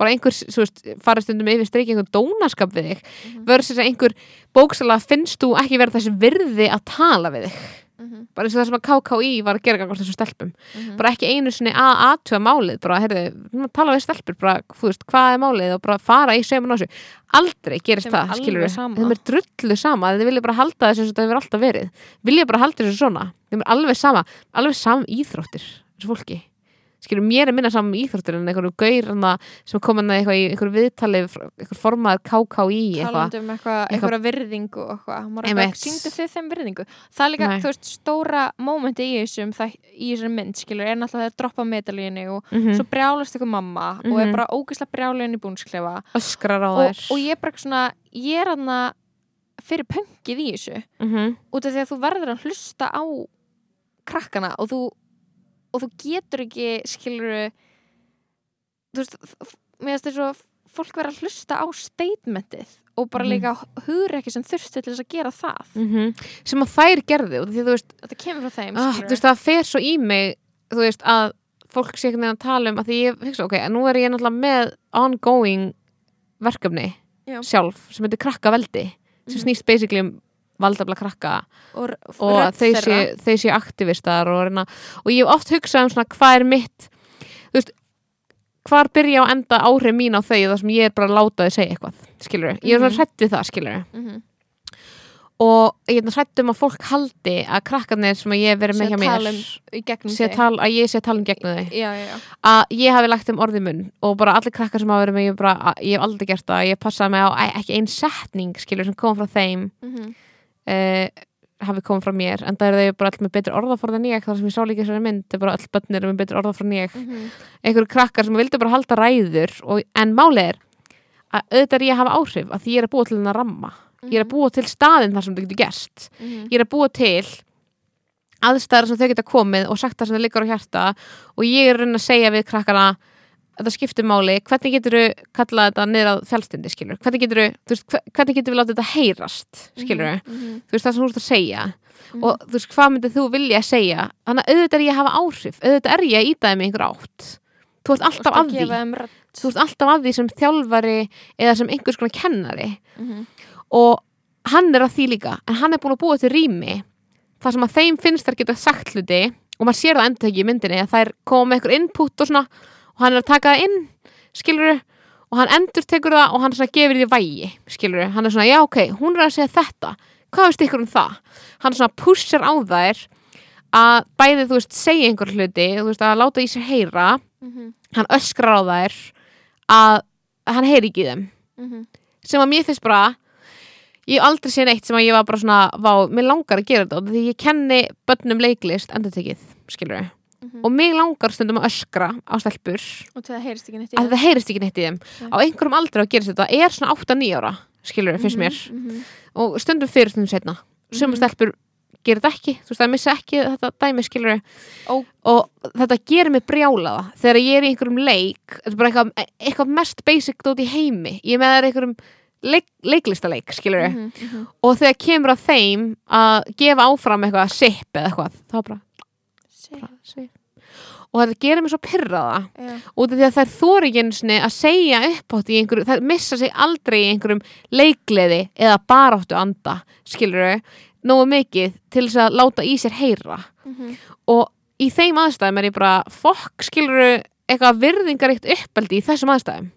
bara einhver, svo veist, farið stundum yfir streiki einhver dónaskap við þig Mhm. versus að einhver bóksalega finnst þú ekki verið þessi virði að tala við þig Mhm. bara eins og það sem að KKÍ var að gera gangast þessum stelpum Mhm. bara ekki einu sinni að aðtuga málið bara, heyrðu, tala við stelpur bara, þú veist, hvað er málið og bara fara í sömun á þessu aldrei gerist Þeim það, skilur við sama. þeim er drullu sama, þið vilja bara halda þessu og það hefur alltaf verið, vilja bara halda þessu svona þeim er alveg sama, alveg sama um íþróttir þessu fólki skilur, mér er minna saman um íþróttir en einhverju gaur sem kom hann eitthvað í einhverju viðtali einhver formaður eitthvað. Talandi um eitthvað, eitthvað virðingu sýndu þið þeim virðingu? Það er líka, Nei. þú veist, stóra mómenti í þessum, það, í þessum mynd skilur, er náttúrulega þeir droppa medalíinu og mm svo brjálast eitthvað mamma og er Mhm. bara ógeðslega í öskrar á og, og ég er bara svona, ég er hann fyrir pönkið í þessu. Mm út af því að þú verður að hlusta á krakkana og þú og þú getur ekki skilur þú veist mér finnst þess að fólk verður að hlusta á statementið og bara Mhm. líka hugur ekki sem þurfti til þess að gera það sem að þær gerði og því veist þetta kemur frá þeim ah, skilurðu. þú veist, það fer svo í mig veist, að fólk sé einhvern veginn að tala um að því ég hugsa, ok, nú er ég náttúrulega með ongoing verkefni Já. sjálf, sem heitir krakkaveldi sem Mhm. snýst basically um valdafla krakka og, og þau þeirra. sé, aktivistar og, reyna, og ég hef oft hugsað um svona hvað er mitt þú veist hvar byrja á enda áhrif mín á þau þar sem ég er bara að láta þau segja eitthvað skilur ég er Mhm. svona hrætt við það skilur Mhm. og ég er hrætt um að fólk haldi að krakkarnir sem ég verið með hjá mér um sé tala, að ég sé að tala um gegnum þau já, já, já. að ég hafi lagt um orði mun og bara allir krakkar sem hafa verið með ég, bara, ég hef aldrei gert það, ég passaði mig á e- ekki einn setning skilur sem kom frá þeim Mhm. Uh, hafi komið frá mér en það er þau bara allir með betri orðaforð en ég þar sem ég sá líka þessari mynd, það er bara all bönnir með betri orðaforð en ég, Mhm. einhverju krakkar sem vildu bara halda ræður og, en málið er að auðvitað er ég að hafa áhrif að því ég er að búa til hennar ramma ég er að búa til staðinn þar sem þetta getur gerst Mhm. ég er að búa til aðstæðar sem þau geta komið og sagt það sem þau liggur á hjarta og ég er að reyna að segja við krakkana þetta skiptir máli, hvernig getur þau kallað þetta niður að fjálstindi, skilur hvernig getur þau, veist, hvernig getur við látið þetta heyrast skilur Mhm. Mhm. þú veist það sem þú ert að segja. Mhm. og þú veist hvað myndið þú vilja segja? Þannig að auðvitað er ég að hafa áhrif. Auðvitað er ég að ítaði mig einhver átt. Þú ert alltaf að því. þú ert alltaf að því sem þjálfari eða sem einhvers konar kennari. Mhm. og hann er að því líka en hann er búin að búa til rými þar sem að þeim finnst þær geta sagt hluti og maður sér það endur ekki í myndinni að þær koma með eitthvað input og svona og hann er að taka það inn, skilur og hann endur tekur það og hann svona gefur því vægi, skilur hann er svona, já ok, hún er að segja þetta hvað veist ykkur um það? hann svona pushar á þær að bæði, þú veist, segja einhver hluti þú veist, að láta í sér heyra Mhm. hann öskrar á þær að hann heyri ekki í þeim Mhm. sem að mér finnst bara ég hef aldrei séð neitt sem að ég var bara svona vá, mér langar að gera þetta því ég kenni börnum leiklist endurtekið, skilur við Mhm. og mig langar stundum að öskra á stelpur og það heyrist ekki neitt í að þeim. það heyrist ekki neitt í þeim Nei. á einhverjum aldrei að gera þetta, er svona 8-9 ára skilur við, finnst mér Mhm. Mhm. og stundum fyrir stundum setna, sumum Mhm. stelpur gerir þetta ekki, þú veist það missa ekki þetta dæmi skilur Ó. og þetta gerir mig brjálaða þegar ég er í einhverjum leik þetta er bara eitthvað, eitthvað mest basic dót í heimi ég með það er einhverjum leik, leiklistaleik skilur Mhm. Mhm. og þegar kemur að þeim að gefa áfram eitthvað sip eða eitthvað þá bara, Sig. bara og þetta gerir mig svo pyrraða Já. út af því að þær þóri ekki einu sinni að segja uppátt í einhverju, þær missa sig aldrei í einhverjum leikleði eða baráttu anda, skilur þau nógu mikið til þess að láta í sér heyra Mhm. og í þeim aðstæðum er ég bara fokk, skilur þau eitthvað virðingaríkt uppeldi í þessum aðstæðum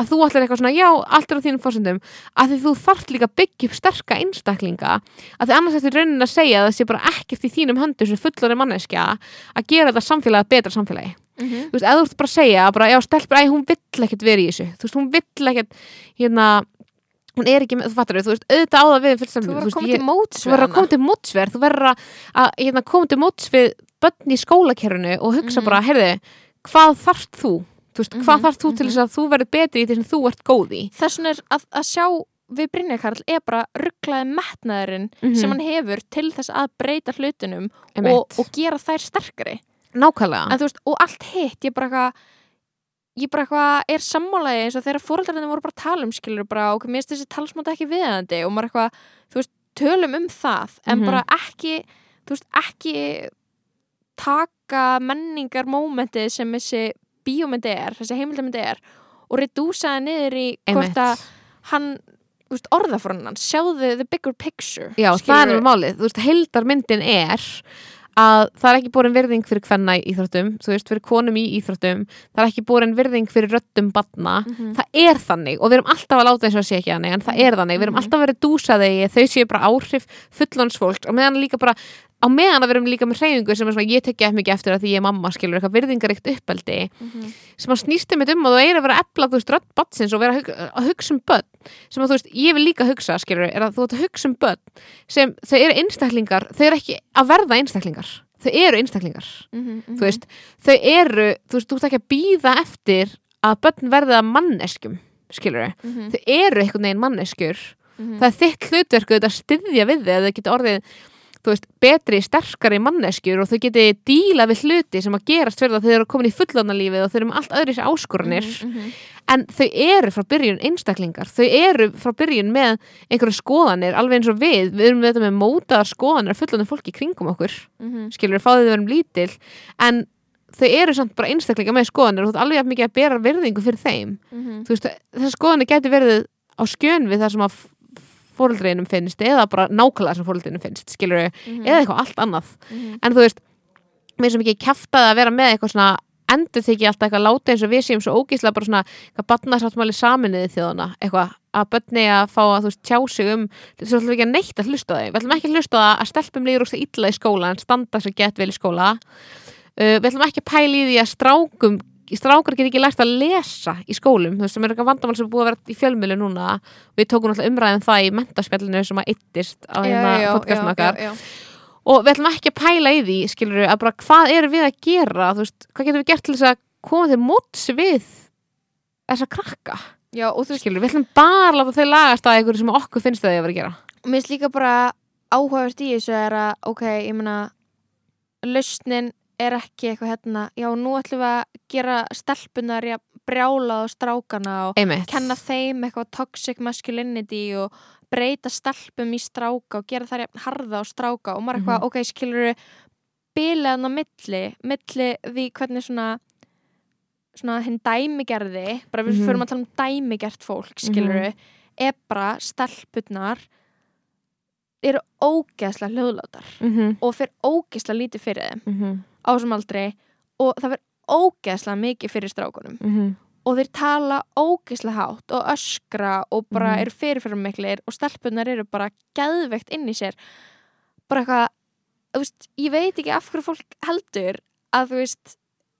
að þú ætlar eitthvað svona, já, allt er á þínum fórsendum að því þú þarft líka byggja upp sterka einstaklinga, að því annars eftir raunin að segja að það sé bara ekkert í þínum höndu sem fullori manneskja að gera þetta samfélagi betra samfélagi Mhm. þú veist, eða þú ert bara að segja bara, já, stelpur, æ, hún vill ekkert vera í þessu þú veist, hún vill ekkert hérna, hún er ekki, með- þú fattar þú veist, auðvitað á það við Þú verður að koma til móts þú verður að koma til mótsverð þú verður að, hérna, koma til móts við börn í skólakerfinu og hugsa Mhm. bara, heyrðu hvað þarft þú? Veist, hvað Mhm, þarf þú til mhm. þess að þú verður betri í því sem þú ert góð í þess vegna er að, að sjá við Brynja Karl er bara rugglaði metnaðurinn Mhm. sem hann hefur til þess að breyta hlutunum og, og gera þær sterkari nákvæmlega en veist, og allt hitt ég bara eitthvað ég bara eitthvað er sammálaði eins og þegar fóröldarinn voru bara tala um skilur bara og mér finnst þessi talsmáta ekki viðandi og maður eitthvað, þú veist, tölum um það en Mhm. bara ekki þú veist, ekki taka menningar mómentið sem þessi bíómyndi er, þessi heimildamyndi er og redúsa það niður í hvort að hann hans, sjáðu the bigger picture Já, það er málið, þú veist, heildarmyndin er að það er ekki borin virðing fyrir hvenna í íþróttum, þú veist, fyrir konum í íþróttum það er ekki borin virðing fyrir röddum batna, Mhm. það er þannig og við erum alltaf að láta og að sé ekki þannig en það er þannig, við erum Mhm. alltaf að vera dúsaði þau séu bara áhrif fullonsfólks og meðan líka bara, á meðan að við erum líka með hreyfingu sem er svona, ég tekja ekki mikið eftir að því ég er mamma skilur eitthvað virðingaríkt uppeldi Mhm. sem að snýst um um að þú eigi að vera að efla, þú veist, rödd batsins og vera að, hug, að hugsa um börn sem að þú veist, ég vil líka hugsa, skilur er að þú ert að hugsa um börn sem þau eru einstaklingar, þau eru ekki að verða einstaklingar, þau eru einstaklingar Mhm, mhm. þú veist, þau eru þú veist, þú ert ekki að býða eftir að börn verða að manneskjum skilur Mhm, þau eru einhvern veginn manneskjur mhm. það er þitt hlutverk auðvitað að styðja við þau að þau geta orðið þú veist, betri, sterkari manneskjur og þau geti díla við hluti sem að gerast fyrir það þau eru komin í fullorðnalífið og þau eru með allt öðru sér áskorunir Mhm, mhm. en þau eru frá byrjun einstaklingar þau eru frá byrjun með einhverju skoðanir, alveg eins og við við erum með þetta með mótaðar skoðanir fullorðin fólki í kringum okkur, Mhm. skilur við fáðið við erum lítil, en þau eru samt bara einstaklingar með skoðanir og þú ert alveg mikið að bera virðingu fyrir þeim Mhm. þú veist, þessar skoðanir getur verið á skjön við það sem að fóreldrinum finnst eða bara nákvæmlega sem fóreldrinum finnst skilur við, Mhm. eða eitthvað allt annað Mhm. en þú veist, mér sem ekki kjaftaði að vera með eitthvað svona endur þykja alltaf eitthvað láta eins og við séum svo ógíslega bara svona eitthvað barnasáttmáli saminuði þjóðana eitthvað að börni að fá að þú veist tjá sig um svo ætlum við ekki að neitt að hlusta þau við ætlum ekki að hlusta það að stelpum líður úrst illa í skóla en standa sér gett vel í skóla uh, við ætlum ekki að pæla í því að strákum strákar get ekki lært að lesa í skólum þú veist sem er eitthvað vandamál sem er búið að vera í fjölmjölu núna. Við tókum alltaf umræðin það í mentaspjallinu sem að yttist á hérna já, okkar. og við ætlum ekki að pæla í því skilur að bara hvað erum við að gera? Þú veist, hvað getum við gert til þess að koma til móts við þessa krakka? Já, og þú veist, skilur, við ætlum bara að láta þau lagast að einhverju sem okkur finnst þau að vera að gera. Mér finnst líka bara áhugavert í þessu er að, ok, ég meina lausnin er ekki eitthvað hérna, já, nú ætlum við að gera stelpunar í að brjála á strákana og einmitt, kenna þeim eitthvað toxic masculinity og breyta stelpum í stráka og gera þær jafn harða á stráka. Og maður Mhm. eitthvað, ok, skilur við bilaðan á milli, milli því hvernig svona svona hinn dæmigerði bara við Mhm. förum að tala um dæmigert fólk skilur við, er bara stelpurnar eru ógeðslega hljóðlátar mm og fyrir ógeðslega lítið fyrir þeim -hmm. á þessum aldrei og það fyrir ógeðslega mikið fyrir strákunum. Mm og þeir tala ógeðslega hátt og öskra og bara Mhm. eru fyrirfyrirmiklir og stelpunar eru bara geðveikt inn í sér. Bara eitthvað þú veist, ég veit ekki af hverju fólk heldur að þú veist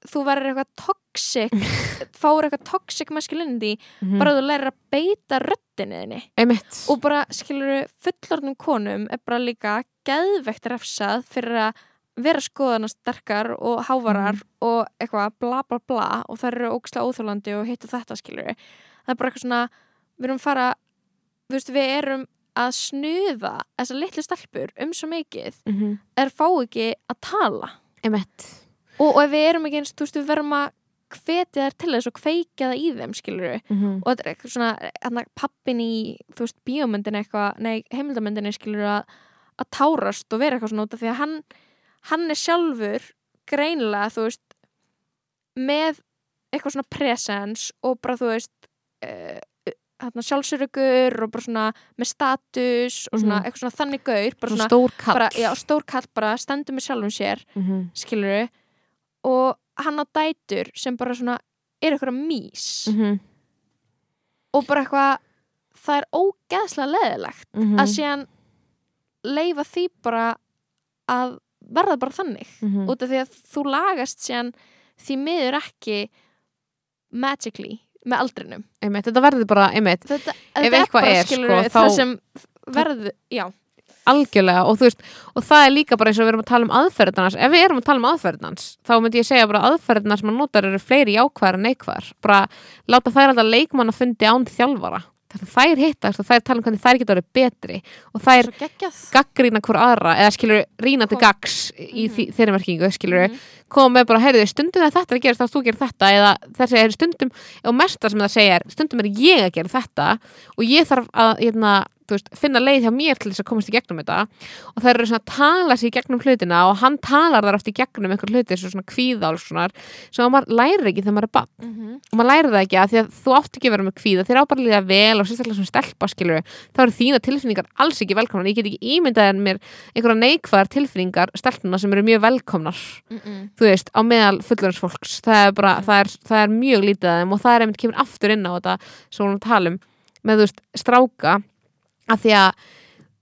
þú verður eitthvað toxic (laughs) fáur eitthvað toxic masculinity bara að þú lærir að beita einmitt. Og bara skilur fullorðnum konum er bara líka geðveikt refsað fyrir að vera skoðana sterkar og hávarar og eitthvað bla bla bla og það eru ógislega óþjólandi og hitt og þetta skilur það er bara eitthvað svona við erum fara, þú veist við erum að snuða þessar litlu stelpur um svo mikið mm -hmm. er fá ekki að tala. Og, og ef við erum ekki eins, þú veist við verum að hvetja þær til þess og kveikja það í þeim skilur mm -hmm. og þetta er eitthvað svona hérna, pappin í, þú veist, bíómyndin eitthvað, nei, heimildamyndinni skilur að, að tárast og vera eitthvað svona út af því að hann, hann er sjálfur greinilega, þú veist með eitthvað svona presens og bara, þú veist uh, hérna, sjálfsörugur og bara svona með status og svona Mhm. eitthvað svona þannig gaur, bara svona stór kall bara, já, stór kall bara, stendur með sjálfum sér mm -hmm. skilur og hann á dætur sem bara svona er eitthvað mís Mm -hmm. og bara eitthvað það er ógeðslega leðilegt Mhm. að síðan leifa því bara að verða bara þannig Mhm. út af því að þú lagast síðan því miður ekki magically með aldrinum. Einmitt, þetta verður bara einmitt þetta, Ef eitthvað er, sko, það þá- sem verður, já. Algjörlega og þú veist, og það er líka bara eins og við erum að tala um aðferðinans, ef við erum að tala um aðferðinans þá myndi ég segja bara að aðferðinar sem maður notar eru fleiri jákvæðar en neikvæðar. Bara láta þær alltaf leikmann að fundi án þjálfara þannig að þær hittast og þær tala um hvernig þær geta verið betri og þær gaggrína hver aðra eða skilur rýna til gags í mm þeirri merkingu skilur Mhm. koma með bara, heyrðu, stundum er þetta að gera þá þú gerir þetta eða þessi er stundum og mesta sem það segja er, stundum er ég að gera þetta og ég þarf að hérna, þú veist, finna leið hjá mér til þess að komast í gegnum þetta. Og það eru svona að tala sér í gegnum hlutina og hann talar þar oft í gegnum einhver hluti svo svona kvíða og svona sem að maður læri ekki þegar maður er bann Mhm. og maður læri það ekki að því að þú átt ekki að vera með kvíða þér á bara að líða vel og sérstaklega svona stelpa skilur þá eru þína tilfinningar alls ekki velkomnar. Ég get ekki ímyndað en mér einhverja neikvæðar tilfinningar stelpuna sem eru mjög velkomnar Mhm. þú veist, á meðal fullurins fólks. Það bara, það það er mjög lítið að þeim og það er einmitt kemur aftur inn á þetta um með þú veist, stráka að því að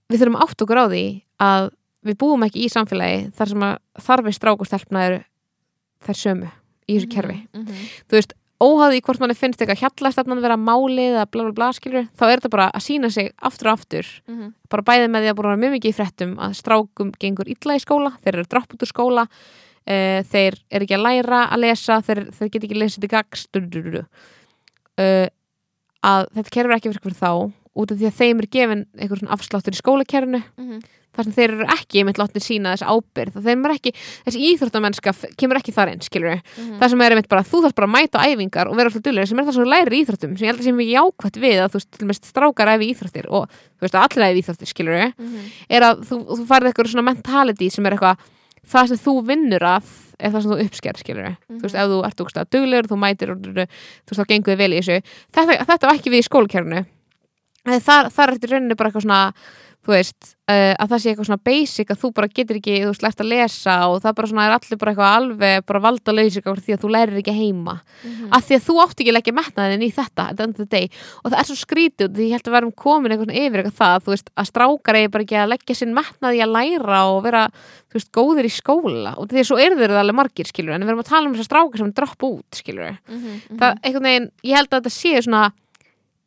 við þurfum átt okkur á því að við búum ekki í samfélagi þar sem að þarfi strák og stelpna eru þær sömu í þessu kerfi Mhm. þú veist, óháði hvort manni finnst eitthvað hjallastefnan vera málið eða bla bla bla skilur þá er þetta bara að sína sig aftur og aftur Mhm. bara bæði með því að búin að vera mjög mikið í fréttum að strákum gengur illa í skóla þeir eru dropp út úr skóla uh, þeir eru ekki að læra að lesa þeir, þeir get ekki lesið til gags. Uh, að þetta kerfur ekki verið fyrir þá út af því að þeim er gefin einhver svona afsláttur í skólakerfinu Mhm. þar sem þeir eru ekki einmitt látnir sína þess ábyrð og þeim er ekki, þessi íþróttamennska kemur ekki þar inn, skilur við Mhm. það sem er einmitt bara, þú þarf bara að mæta æfingar og vera alltaf dullir, sem er það sem þú lærir í íþróttum sem ég held að sé mjög jákvætt við að þú til með strákar æfi íþróttir og þú veist að allir æfi íþróttir, skilur við Mhm. er að þú, þú farið eitthvað svona mentality sem er eitthvað, það sem þú vinnur að er það sem þú uppsker, skilur við þú veist, Mhm. ef þú ert úkstað duglegur, þú mætir og þú veist, þá gengur þið vel í þessu þetta, þetta var ekki við í skólakerfinu þar, þar er þetta rauninni bara eitthvað svona þú veist, uh, að það sé eitthvað svona basic að þú bara getur ekki, þú veist, lært að lesa og það bara svona er allir bara eitthvað alveg bara valda lausik á því að þú lærir ekki heima Mhm. af því að þú átt ekki að leggja metnaðin í þetta og það er svo skrítið því ég held að við erum komin eitthvað svona yfir eitthvað það veist, að strákar eigi bara ekki að leggja sinn metnað í að læra og vera þú veist, góðir í skóla og því að svo eru þeir alveg margir skilur en við erum að tala um þessar strákar sem droppa út skilur Mhm. Mhm. það veginn,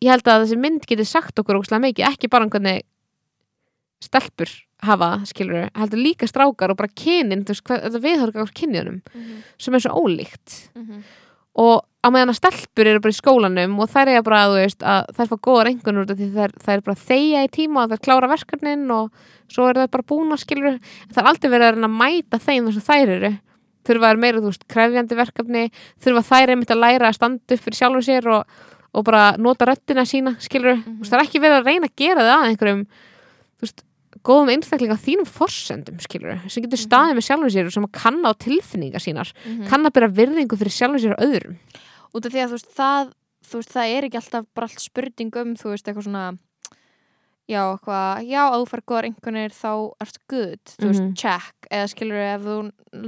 ég held að þetta þessi mynd geti sagt okkur ógslag mikið, ekki bara um hvernig stelpur hafa, skilur heldur líka strákar og bara kynin þetta viðhörga á kynjunum Mhm. sem er svo ólíkt Mhm. og á meðan að stelpur eru bara í skólanum og þær er bara, þú veist, að þær fá góða rengunur út af því þær, þær er bara þegja í tíma og þær klára verkefnin og svo eru þær bara búna, skilur það er aldrei verið að mæta þeim þess að þær eru þurfa að er meira, þú veist, krefjandi verkefni þurfa þær einmitt að læra að standa upp fyrir sjálfur sér og, og bara nota röddina sína, skilur, þú veist, það er ekki verið að reyna að gera það að einhverjum, veist góðum einstakling á þínum forsendum, skilur sem getur staðið með sjálfur sér og sem að kanna á tilfinningar sínar, Mhm. kann að bera virðingu fyrir sjálfur sér og öðrum út af því að þú veist það þú veist það er ekki alltaf bara allt spurning um þú veist eitthvað svona já, eitthvað, já, að þú fær góðar einhvernir þá ertu good, þú veist, Mhm. check eða skilur ef þú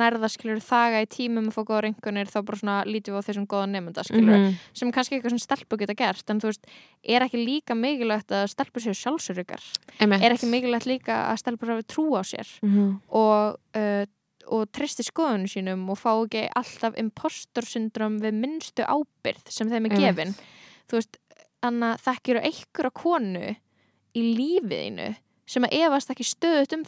nærða skilur þaga í tímum að fá góðar einhvernir þá bara svona lítum við á þessum góða nefnda skilur Mhm. sem er kannski eitthvað sem stelpur geta gert en þú veist, er ekki líka mikilvægt að stelpur séu sjálfsöryggar Einmitt. er ekki mikilvægt líka að stelpur hafi trú á sér Mhm. og, uh, og tristi skoðunum sínum og fá ekki alltaf impostor syndrom við minnstu ábyrð sem þeim er gefin þú veist, þannig að þekkir einhverja konu í lífiðinu sem að efast ekki stöðut um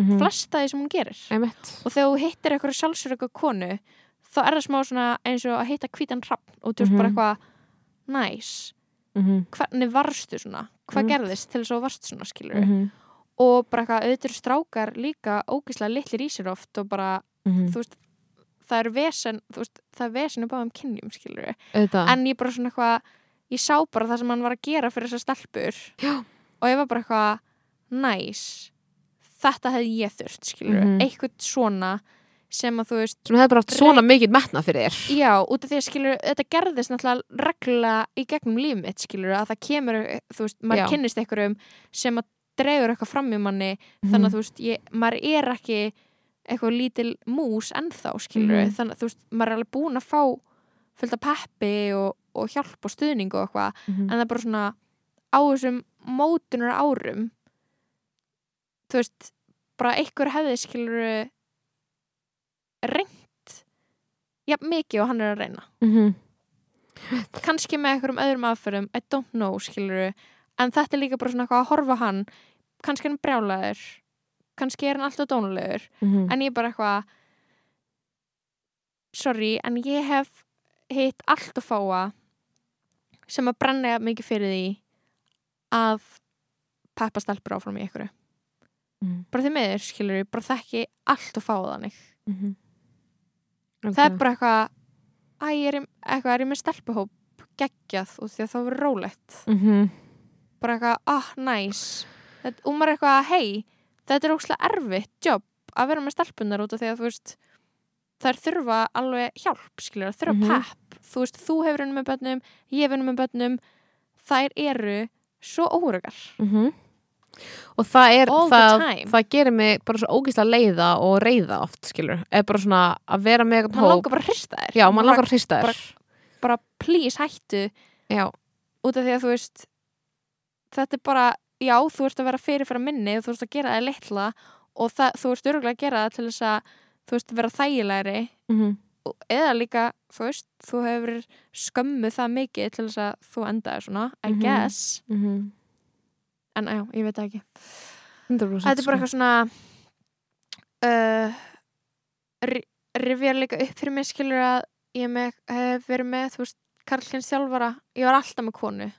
Mhm. flesta því sem hún gerir Einmitt. og þegar þú hittir einhverja sjálfsörygga konu þá er það smá eins og að hitta hvítan hrapp og þú veist bara Mhm. eitthvað næs, Mhm. hvernig varstu svona hvað gerðist til þess að þú varst svona skilur Mhm. og bara eitthvað auðvitað strákar líka ógislega litlir í sér oft og bara Mhm. þú veist, það er vesen þú veist, það er vesen á þeim kynjum skilur við en ég bara svona eitthvað ég sá bara það sem hann var að gera fyrir þessar stelpur Já. Og ég var bara eitthvað næs þetta hefði ég þurft skilur við Mhm. eitthvað svona sem að þú veist sem hefði bara haft svona mikið metna fyrir þér já, út af því að skilur þetta gerðist náttúrulega reglulega í gegnum líf mitt skilur að það kemur, þú veist, maður Já. kynnist einhverjum sem að dregur eitthvað fram í manni þannig að þú veist, ég, maður er ekki eitthvað lítil mús ennþá skilur Mhm. þannig að þú veist, maður er alveg búin að fá fullt af peppi og, og hjálp og stuðning og eitthvað, Mhm. en það er bara svona á þessum mótunar árum þú veist bara einhver hefði skilur reynt jafn mikið og hann er að reyna Mhm. kannski með einhverjum öðrum aðferðum I don't know, skilur en þetta er líka bara svona eitthvað að horfa hann kannski er hann brjálaður kannski er hann alltaf dónulegur Mhm. en ég er bara eitthvað sorry, en ég hef hitt allt og fáa sem að brenna mikið fyrir því að peppa stelpur áfram í ykkur Mhm. bara því miður, skilur ég, bara þekki allt og fáa þannig Mhm. það er bara eitthvað æ, ég er, eitthvað, er ég með stelpuhóp geggjað og því að það verður rólegt Mhm. bara eitthvað, ah, næs Þetta- og maður er eitthvað, hei þetta er ókslega erfitt jobb að vera með stelpunar út af því að þú veist þær þurfa alveg hjálp, skilur þurfa Mhm. pepp, þú veist, þú hefur henni með börnum ég hefur henni með börnum þær eru svo órugar Mhm. og það er það, það gerir mig bara svo ógíslega leiða og reyða oft skilur, er bara svona að vera með mann langar bara að hrista þær já, mann bara, langar að hrista bara- þér. bara please hættu. Já, út af því að þú veist þetta er bara, já, þú ert að vera fyrirfæra minni og þú ert að gera það litla og það, þú ert örgulega að gera það til þess að þú veist, vera þægilegri. Mhm. og- eða líka, þú veist, þú hefur skömmu það mikið til þess að þú endaði svona, I Mhm. guess mhm en já, ég veit ekki 100% þetta er bara sko. eitthvað svona uh, ri- rifjar líka upp fyrir mig skilur að ég með, hef verið með þú veist, Karlkins þjálfara ég var alltaf með konu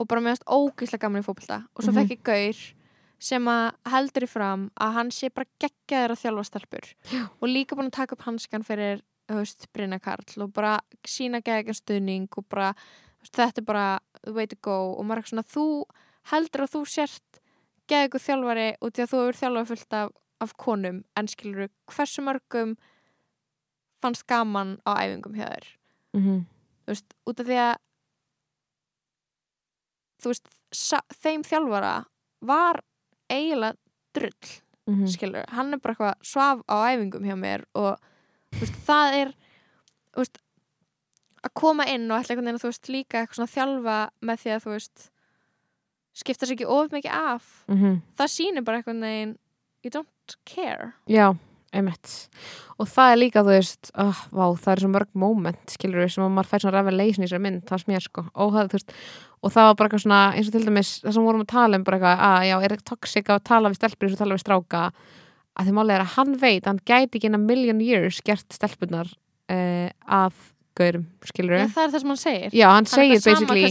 og bara meðast ógíslega gaman í fótbolta og svo Mhm. fekk ég gaur sem að heldur í fram að hann sé bara geggjaður að þjálfa stelpur Já. og líka búin að taka upp hanskan fyrir þú veist, Brynja Karl og bara sína geggjum stuðning og bara þetta er bara the way to go og maður er svona, þú heldur að þú sért geggjum þjálfari út í að þú hefur þjálfað fullt af, af konum en skilur hversu mörgum fannst gaman á æfingum hjá þér Mhm. þú veist, út af því að þú veist, þeim þjálfara var eiginlega drull, Mhm. skilur hann er bara eitthvað svaf á æfingum hjá mér og veist, það er veist, að koma inn og ætla einhvern veginn að þú veist líka eitthvað svona þjálfa með því að þú veist skipta sér ekki of mikið af. Mhm. það sýnir bara einhvern veginn you don't care. Já, einmitt. Og það er líka, þú veist, oh, vá, það er svo mörg moment, skilur við, sem að maður fær svona revelation í sér mynd, það sem ég sko það, þú veist, og það var bara eitthvað svona eins og til dæmis, það sem vorum að tala um bara eitthvað, að já, er toxic að tala við stelpur eins og tala við stráka, að því málega er að hann veit, hann gæti ekki inn a million years gert stelpunar uh, að gaurum, skilur Já, við það er það sem hann segir. Já, hann Hann segir basically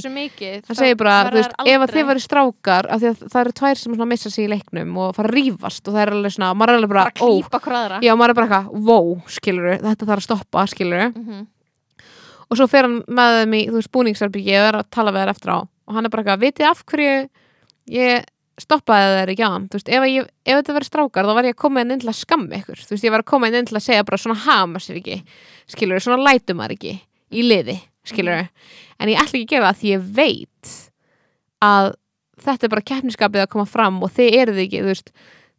hann segir bara, þú veist, þær ef að aldrei- þið varu strákar af því að það eru tvær sem missa sig í leiknum og fara að rífast og það er alveg svona, maður er alveg bara, ó, aðra. Já, maður er bara eitthvað, wow, skilur þetta þarf að stoppa, skilur Mhm. og svo fer hann með þeim í, þú veist, búningsarbyggi og er að tala við þær eftir á. Og hann er bara eitthvað, vitið af hverju ég stoppaði þeir ekki á hann, veist, ef, ég, ef þetta verið strákar þá var ég að koma inn til að skamma ykkur. Veist, ég var að koma inn til að segja bara svona hama sér ekki, skilur, svona lætum maður ekki í liði, skilur en ég ætla ekki að gera það því ég veit að þetta er bara keppniskapið að koma fram og þið eruð ekki, þú veist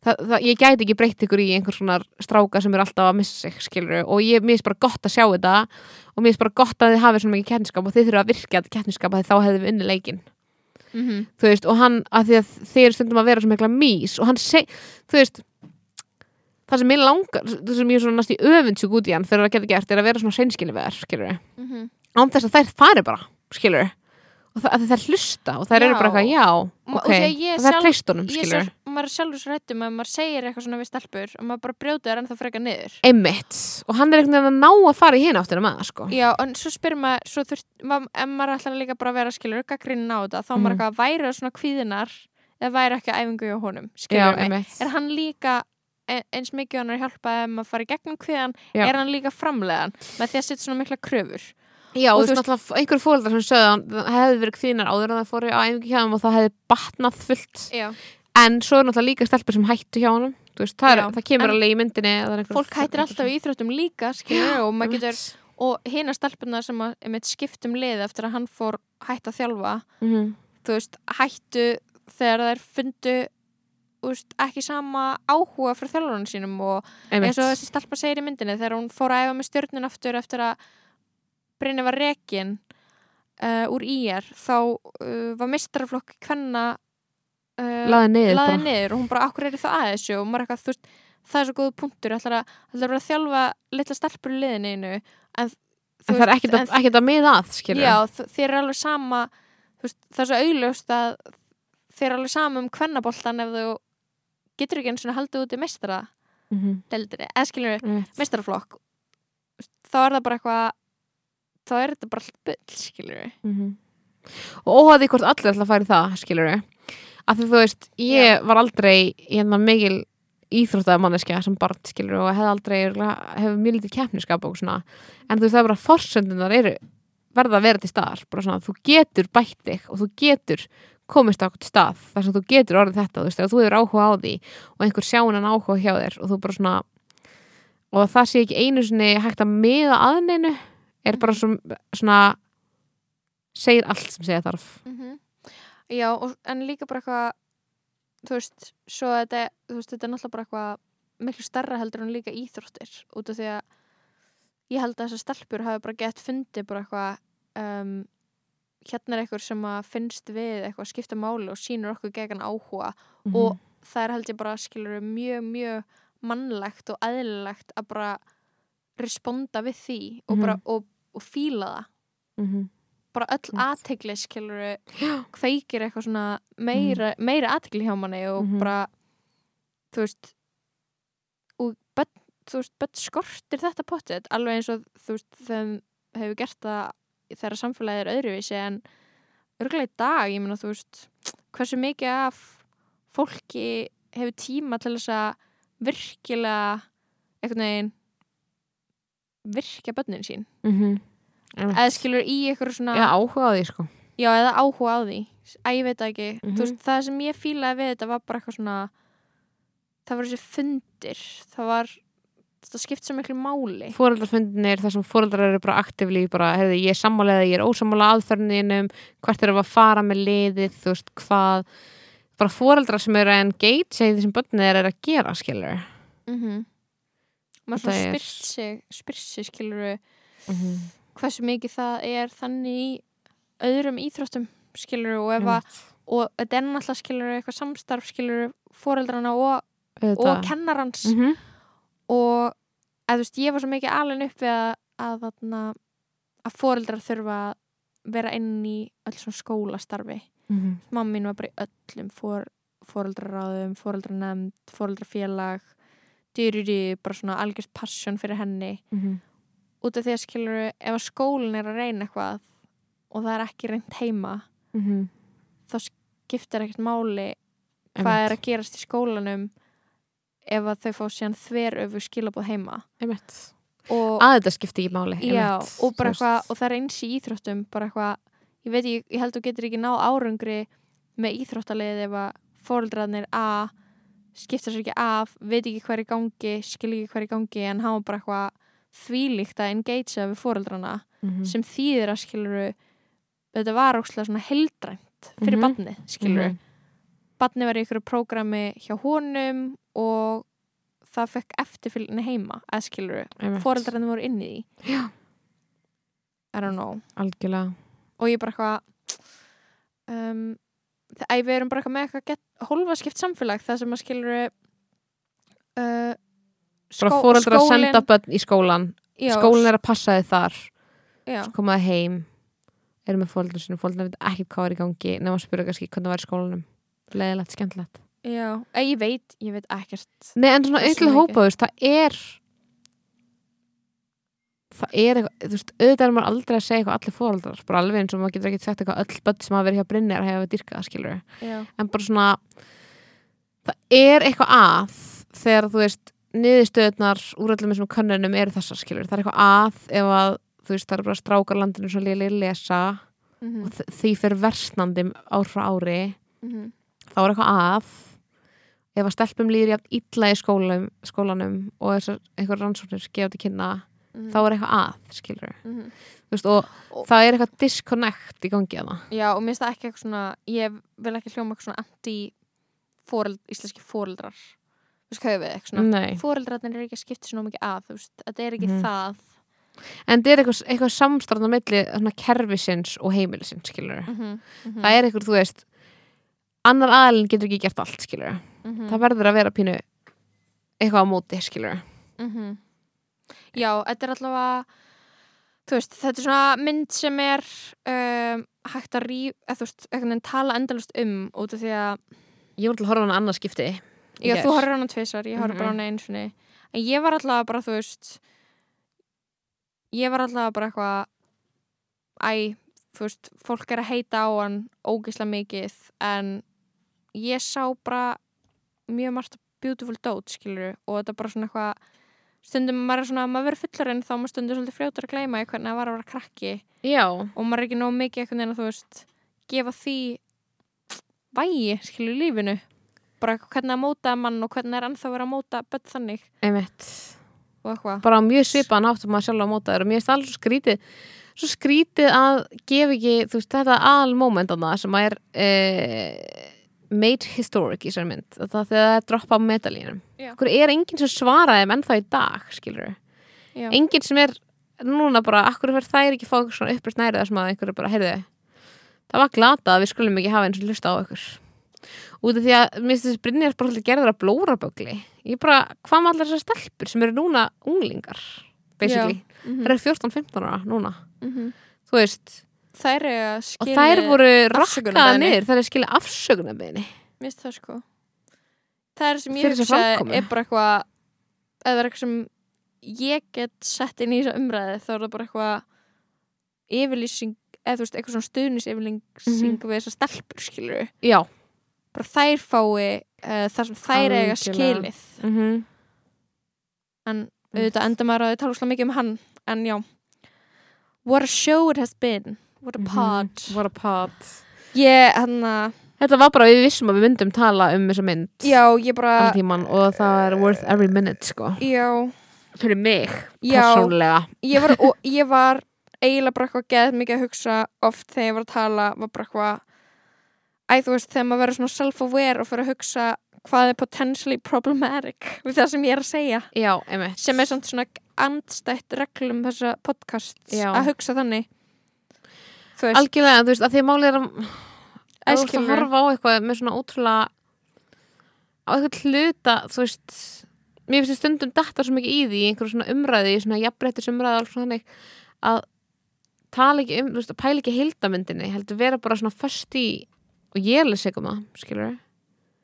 það, það, ég gæti ekki breytt ykkur í einhvers svona stráka sem eru alltaf að missa sig, skilur og ég, mér finnst bara gott að sjá þetta og mér finnst bara gott að þið hafið svona mikið keppniskap og þið þurfa að virka þetta keppniskap að við leikin Mhm. þú veist, og hann, að því að eru stundum að vera svo mikla mís og hann seg, þú veist það sem ég langar, það sem ég er svona næst í öfundsjúk út í hann fyrir að geta gert er að vera svona seinskilni við þær, skilur Mhm. án þess að þær fari bara, skilur og það, að þær hlusta og þær eru Já. bara eitthvað, já, ok og þegar ég og þær svo, maður er sjálfur svo rættum að maður segir eitthvað svona við stelpur og maður bara brjóta þér ennþá freka niður einmitt, og hann er einhvern veginn að ná að fara í hinn áttina með það, sko Já, en svo spyrir maður, svo þurft, maður, ef maður ætlar líka bara að vera skilur, gaggrinn á þetta, þá mm. Mhm. maður eitthvað væri það svona kvíðinar eða væri ekki að æfingu hjá honum, skilur mig. Er hann líka e- eins mikið hann er að hjálpa ef maður fara í gegnum kvíðan, Já. er hann líka framlegan með því að setja svona mikla kröfur. Já, Og og þú veist, náttúrulega einhverjum fóreldrar sem sögðu að það hefði verið kvíðinar áður en það fóru á æfingu hjá þeim og það hefði batnað fullt Já. En svo er náttúrulega líka stelpur sem hættu hjá veist, það, það kemur en alveg í myndinni Fólk hættir alltaf í íþróttum líka, skilur, og getur, og hina stelpunar sem að, skiptum lið eftir að hann fór hætt að þjálfa, Mhm. þú veist, hættu þegar þær fundu veist, ekki sama áhuga frá þjálfarinn sínum og eins og þessi stelpa segir í myndinni þegar hún fór að æfa með stjörnun aftur eftir að Brynni var rekin uh, úr IR þá uh, var mistraflokk hvenna uh, laði niður laði niður og hún bara, akkur er það að þessu? Og maður eitthvað, þú veist, það er svo góð punktur ætlar að, ætlar að þjálfa litla stelpur í liðinu einu? En, en það er ekkert að, ekkert að miða að skilur Já, þ- þér er alveg sama veist, það er svo augljóst að þeir alveg sama um kvennaboltan ef þú getur ekki eins og haldið út í meistara Mhm. deildri, eða skilur við Einmitt. meistaraflokk. Þá er það bara eitthvað þá er þetta bara allt bull skilur við Mhm. og óhaði hvort allir fara í það skilur við af því þú veist, ég var aldrei hérna mikil íþróttaða manneskja sem barn skilur og hef aldrei hefur mjög lítið keppniskap og svona. En þú veist það er bara forsöndunar eru verða að vera til staðar. Bara svona, þú getur bætt þig og þú getur komist á okkur stað þar sem þú getur orðið þetta þú veist, ef þú hefur áhuga á því og einhver sjáunan áhuga hjá þér og þú bara svona og það sé ekki einu sinni hægt að miða aðneinu er bara svona, svona segir allt sem segja þarf já, og, en líka bara eitthvað þú veist, svo þetta þú veist, þetta er náttúrulega bara eitthvað miklu starra heldur en líka íþróttir út af því að ég held að þessar stelpur hafi bara gett fundið bara eitthvað um, hérna er eitthvað sem að finnst við eitthvað skipta máli og sýnur okkur gegn áhuga Mhm. og það er held ég bara skilur mjög, mjög mannlegt og eðlilegt að bara responda við því og, bara, og, og fíla það Mhm. Bara öll aðtegli skilur kveikir eitthvað svona meira, meira aðtegli hjá manni og Mhm. bara þú veist og börn, þú veist, börn skortir þetta pottet alveg eins og þú veist þeim hefur gert það þegar samfélagið er öðruvísi en örgulega í dag, ég meina þú veist hversu mikið af fólki hefur tíma til þess að virkilega einhvern veginn virkja börnin sín Mhm. Einmitt. Eða skilur í eitthvað svona Já, áhuga á því sko. Já, eða áhuga á því. Æ, ég veit það ekki. Mhm. Þú veist, Það sem ég fílaði við þetta var bara eitthvað svona Það var þessi fundir. Það var Það skipt svo miklu máli. Fóreldrafundinir, þar sem fóreldrar eru bara aktífli bara, heyrðu, ég er sammálega, ég er ósammála aðferðinum, hvert eru að fara með liðið, þú veist, hvað bara fóreldrar sem eru að engage í því sem bönnið er, að gera, skilur mm -hmm. Maður Þetta svona spyrt sig Spyrt sig, skilur mm -hmm. Hversu mikið það er þannig í öðrum íþróttum Skilur og ef að Og þetta er náttúrulega skilur eitthvað samstarf Skilur fóreldrana og, og kennarans mm -hmm. og að, veist, ég var svo mikið alveg upp við að, að, að, foreldrar þurfa að vera inn í öll svona skólastarfi Mhm. mamma mín var bara í öllum for, foreldraráðum, foreldranemnd foreldrafélag dyriri, bara svona algjörst passion fyrir henni Mhm. Út af því að skilur ef að skólinn er að reyna eitthvað og það er ekki reynd heima Mhm. þá skiptir ekkert máli hvað er að gerast í skólanum ef að þau fá síðan þveröfu skilabóð heima. Að þetta skipti ekki máli já, og eitthvað og það er eins í íþróttum bara eitthvað, ég veit ég, ég held þú getur ekki náð árangri með íþróttalið ef að fóreldrarnir A skipta sér ekki af, veit ekki hver í gangi skil ekki hver í gangi en hafa bara eitthvað þvílíkt að engagea við fóreldrana Mhm. sem þýðir að skiluru þetta var ókslega svona heldrænt fyrir Mhm. barnið, skiluru Mhm. barnið var í ykkur prógrami hjá honum og það fekk eftirfylgni heima eða skiluru, fóreldrarnir voru inn í því Já. I don't know algjörlega og ég bara eitthvað um, það, við erum bara eitthvað með eitthvað hólfaskipt samfélag það sem að skiluru uh, bara fóreldrar að senda bönn í skólan já, skólinn er að passa þið þar. Komaði heim eru með fóreldrar sinu, fóreldrar veit ekki hvað er í gangi nema að spyrja kannski hvernig það var í skólanum. Leðilegt, skemmtilegt. Ég veit ég veit ekkert. Nei, en svona Hversu eitthvað mikið? hópa, þú veist, það er það er eitthvað, þú veist, auðvitað er maður aldrei að segja eitthvað allir fóreldrar, bara alveg eins og maður getur ekki sagt eitthvað öll börn sem hafa verið hjá Brynjar hefa dyrkað, skilur en bara svona það er eitthvað að þegar þú veist niðurstöðunar úr öllum þessum könnunum eru þessar skilur, það er eitthvað að ef að þú veist það eru bara strákar landinu svo liðlega lesa mm og þ- því fyrir versnandi ár frá ári -hmm. þá er eitthvað að ef að stelpum líður jafn illa í skólanum, skólanum og þessar einhver rannsóknir gefa til kynna þá er eitthvað að, skilur Mhm. veist, og, Og- það er eitthvað disconnect í gangi að það Já, og mér finnst það ekki eitthvað svona ég vil ekki hljóma eitthvað svona anti íslenski fóreldrar fóreldrarnir er ekki að skipta sér nóg mikið veist, þetta er ekki Mhm. það en það er eitthvað, eitthvað samstræðan á milli kerfisins og heimilisins, mm -hmm. það er eitthvað, þú veist annar aðalinn getur ekki gert allt, skilur Mhm. það verður að vera pínu eitthvað á móti, Mhm. Já, þetta er allavega veist, þetta er svona mynd sem er um, hægt að ríf, eða veist, tala endalust um út af því að, Ég voru til að horfa á hana annað skipti já, Yes. þú horfir hana tvisar, ég horfir Mhm. bara hana einu sinni en ég var alltaf bara, þú veist ég var alltaf bara eitthvað æ, þú veist, fólk er að heita á hann ógeðslega mikið en ég sá bara mjög margt beautiful dót, skilur og þetta er bara svona eitthvað stundum maður er svona, maður verður fullarinn þá maður stundum svolítið frjótur að gleyma í hvernig það var að vera krakki Já, og maður er ekki nóg mikið einhvern veginn að þú veist gefa því vægi, skilur lífinu bara hvernig að móta mann og hvernig er ennþá verið að móta börn þannig. Einmitt. Og eitthvað. Bara mjög svipaðan átt sem maður sjálf á mótaður og mér það alveg svo skrítið svo skrítið að gefa ekki veist, þetta al moment á það sem að er eh, made historic í sér mynd. Það þegar það er droppa á medalínum okkur er enginn sem svaraði þeim ennþá í dag skilur Já. enginn sem er núna bara, akkur verð þær ekki fá eitthvað svona upprist nærið sem að einhverju bara, heyrðu það var glata að við skulum ekki hafa eins og hlusta á ykkur út af því að mér finnst þessi Brynjar bara alltaf gerður að blórabögli ég bara, hvað með allar þessar stelpur sem eru núna unglingar basically, Mhm, það eru 14-15 ára núna. Mhm. þú veist, þær og þær voru rakkaða niður, þær er skilja afsökunarbeginni Mist það sko. Það er sem ég hugsa er bara eitthvað eða eitthvað sem ég get sett inn í þessa umræði þá er það bara eitthvað yfirlýsing eða þú veist, eitthvað svona stuðnisyfirlýsing Mhm. við þessar stelpur skilur já, bara þær fái uh, þar sem þær eiga skilið. Mm -hmm. en auðvitað enda maður að þið tala svolítið mikið um hann en já. What a show it has been. What a pod what a pod ég, hann að, þetta var bara, við vissum að við myndum tala um þessa mynd já, ég bara tíman og það er worth every minute sko, já, fyrir mig persónlega ég var, og (laughs) ég var eiginlega bara eitthvað geð mikið að hugsa oft þegar ég var að tala var bara eitthvað æ þú veist þegar maður verður svona self-aware og fyrir að hugsa hvað er potentially problematic við það sem ég er að segja já, einmitt sem er svona andstætt reglum þessa podcasts Já. að hugsa þannig þú veist, algjörlega, þú veist, að því að málið er að að þú ert að Æskilur. horfa á eitthvað með svona ótrúlega á eitthvað hluta, þú veist mér finnst stundum detta svo mikið í því í einhverju svona umræði, í svona jafnréttis umræði alls þannig að tala ekki um, þú veist, að pæla ekki heildamyndinni heldur vera bara svona föst í og ég er alveg segum það, skilur við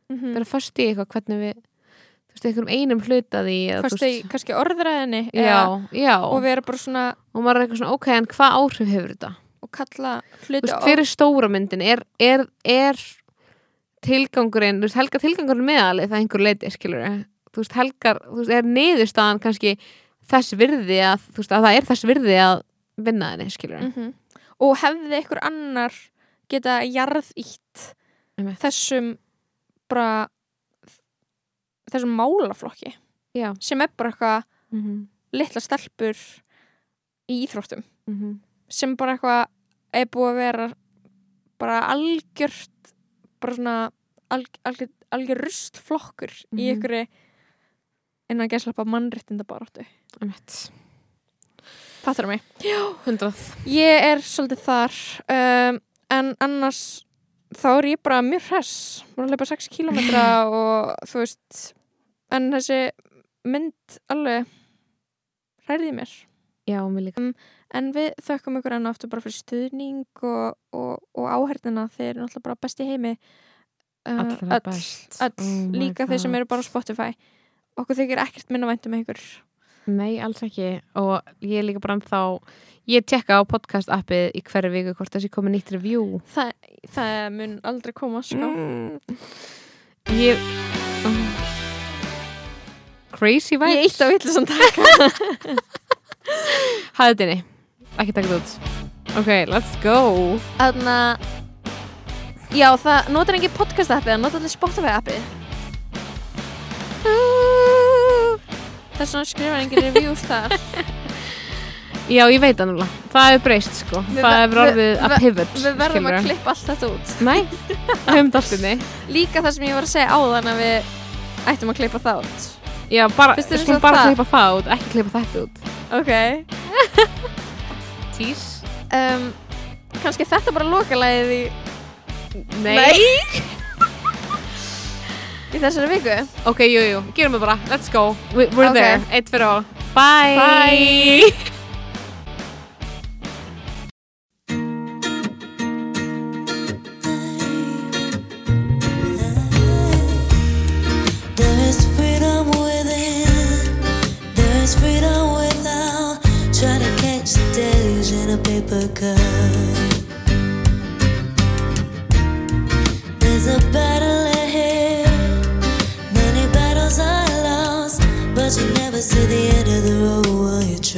mm vera föst í eitthvað hvernig við þú veist, einhverjum einum hluta því eða, þú fyrst í kannski orðræðinni já, já. Og vera bara svona og maður er eitthvað svona, ok, en hvað áhrif hefur þetta? og kalla Þú hluti veist, fyrir stóra myndin? Er, er, er tilgangurinn, þú veist, helga tilgangurinn meðalið það einhver leiti, skilur þú veist, helgar, þú veist, er niðurstaðan kannski þess virði að, þú veist, að það er þess virði að vinna henni, skilur mm og hefði einhver annar geta jarðýtt þessum bara þessum málaflokki já, sem er bara eitthvað mm -hmm. litla stelpur í íþróttum. Mm sem bara eitthvað er búið að vera bara algjört bara svona alg, algjör, algjör rustflokkur í Mhm. einhverju innan gæslappa mannréttinda baráttu Fattar mig? hundrað. Ég er svolítið þar. Um, en annars þá er ég bara mjög hress. Bara að leipa 6 kilometra (laughs) og þú veist en þessi mynd alveg hræriði mér. Já, líka. En við þökkum ykkur enn aftur bara fyrir stuðning og, og, og áhærtina þeir eru náttúrulega bara best í heimi. Uh, allra öll, best. öll. Oh my líka þeir sem God. eru bara á Spotify. Okkur þykir ekkert minna væntum ykkur nei, alls ekki. Og ég er líka bara þá ég tekka á podcast appið í hverju viku hvort þessi komið nýtt review. Þa, það mun aldrei koma sko. mm. ég oh. crazy ég vibes eitt á villu sem takk (laughs) Hæðu þinni, ekki taka þetta út. Ok, let's go. Þannig að Já, það notar ekki podcast appið, það notar allir Spotify appið Það er svona skrifar engin reviews þar. (laughs) Já, ég veit það núna. Það hefur breyst sko. Við Það hefur orðið að pivot Við verðum að skilurðu. klippa allt þetta út. Nei, (laughs) það hefum þetta allt inni Líka það sem ég var að segja áðan að við ættum að klippa það út. Já, bara, Finnst þér við skulum svo bara það? klippa það út Ekki klippa þetta út. Ok. Tís? Um, Kannski þetta bara lokalæðið í, Nei. í þessari viku? Ok, jújú, jú. gerum við bara, let's go. We're okay. there, eitt fyrir all bye, bye. paper cup. But you never see the end of the road while you're traveling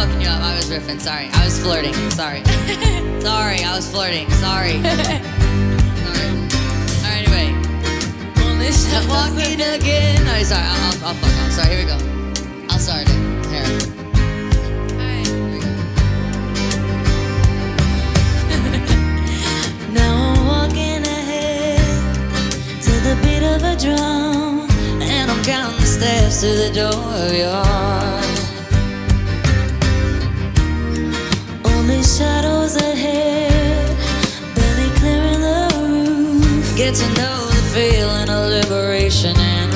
Fucking you up. I was riffing. Sorry, I was flirting. Sorry. (laughs) Sorry, I was flirting. Sorry. (laughs) Sorry. Alright, anyway. I'm walking again. No, sorry. I'll, I'll, I'll fuck off. Sorry, here we go. I'll start it. Here. Alright, here we go. (laughs) Now I'm walking ahead to the beat of a drum, and I'm counting the steps to the door of your shadows ahead, barely clearing the roof. Get to know the feeling of liberation and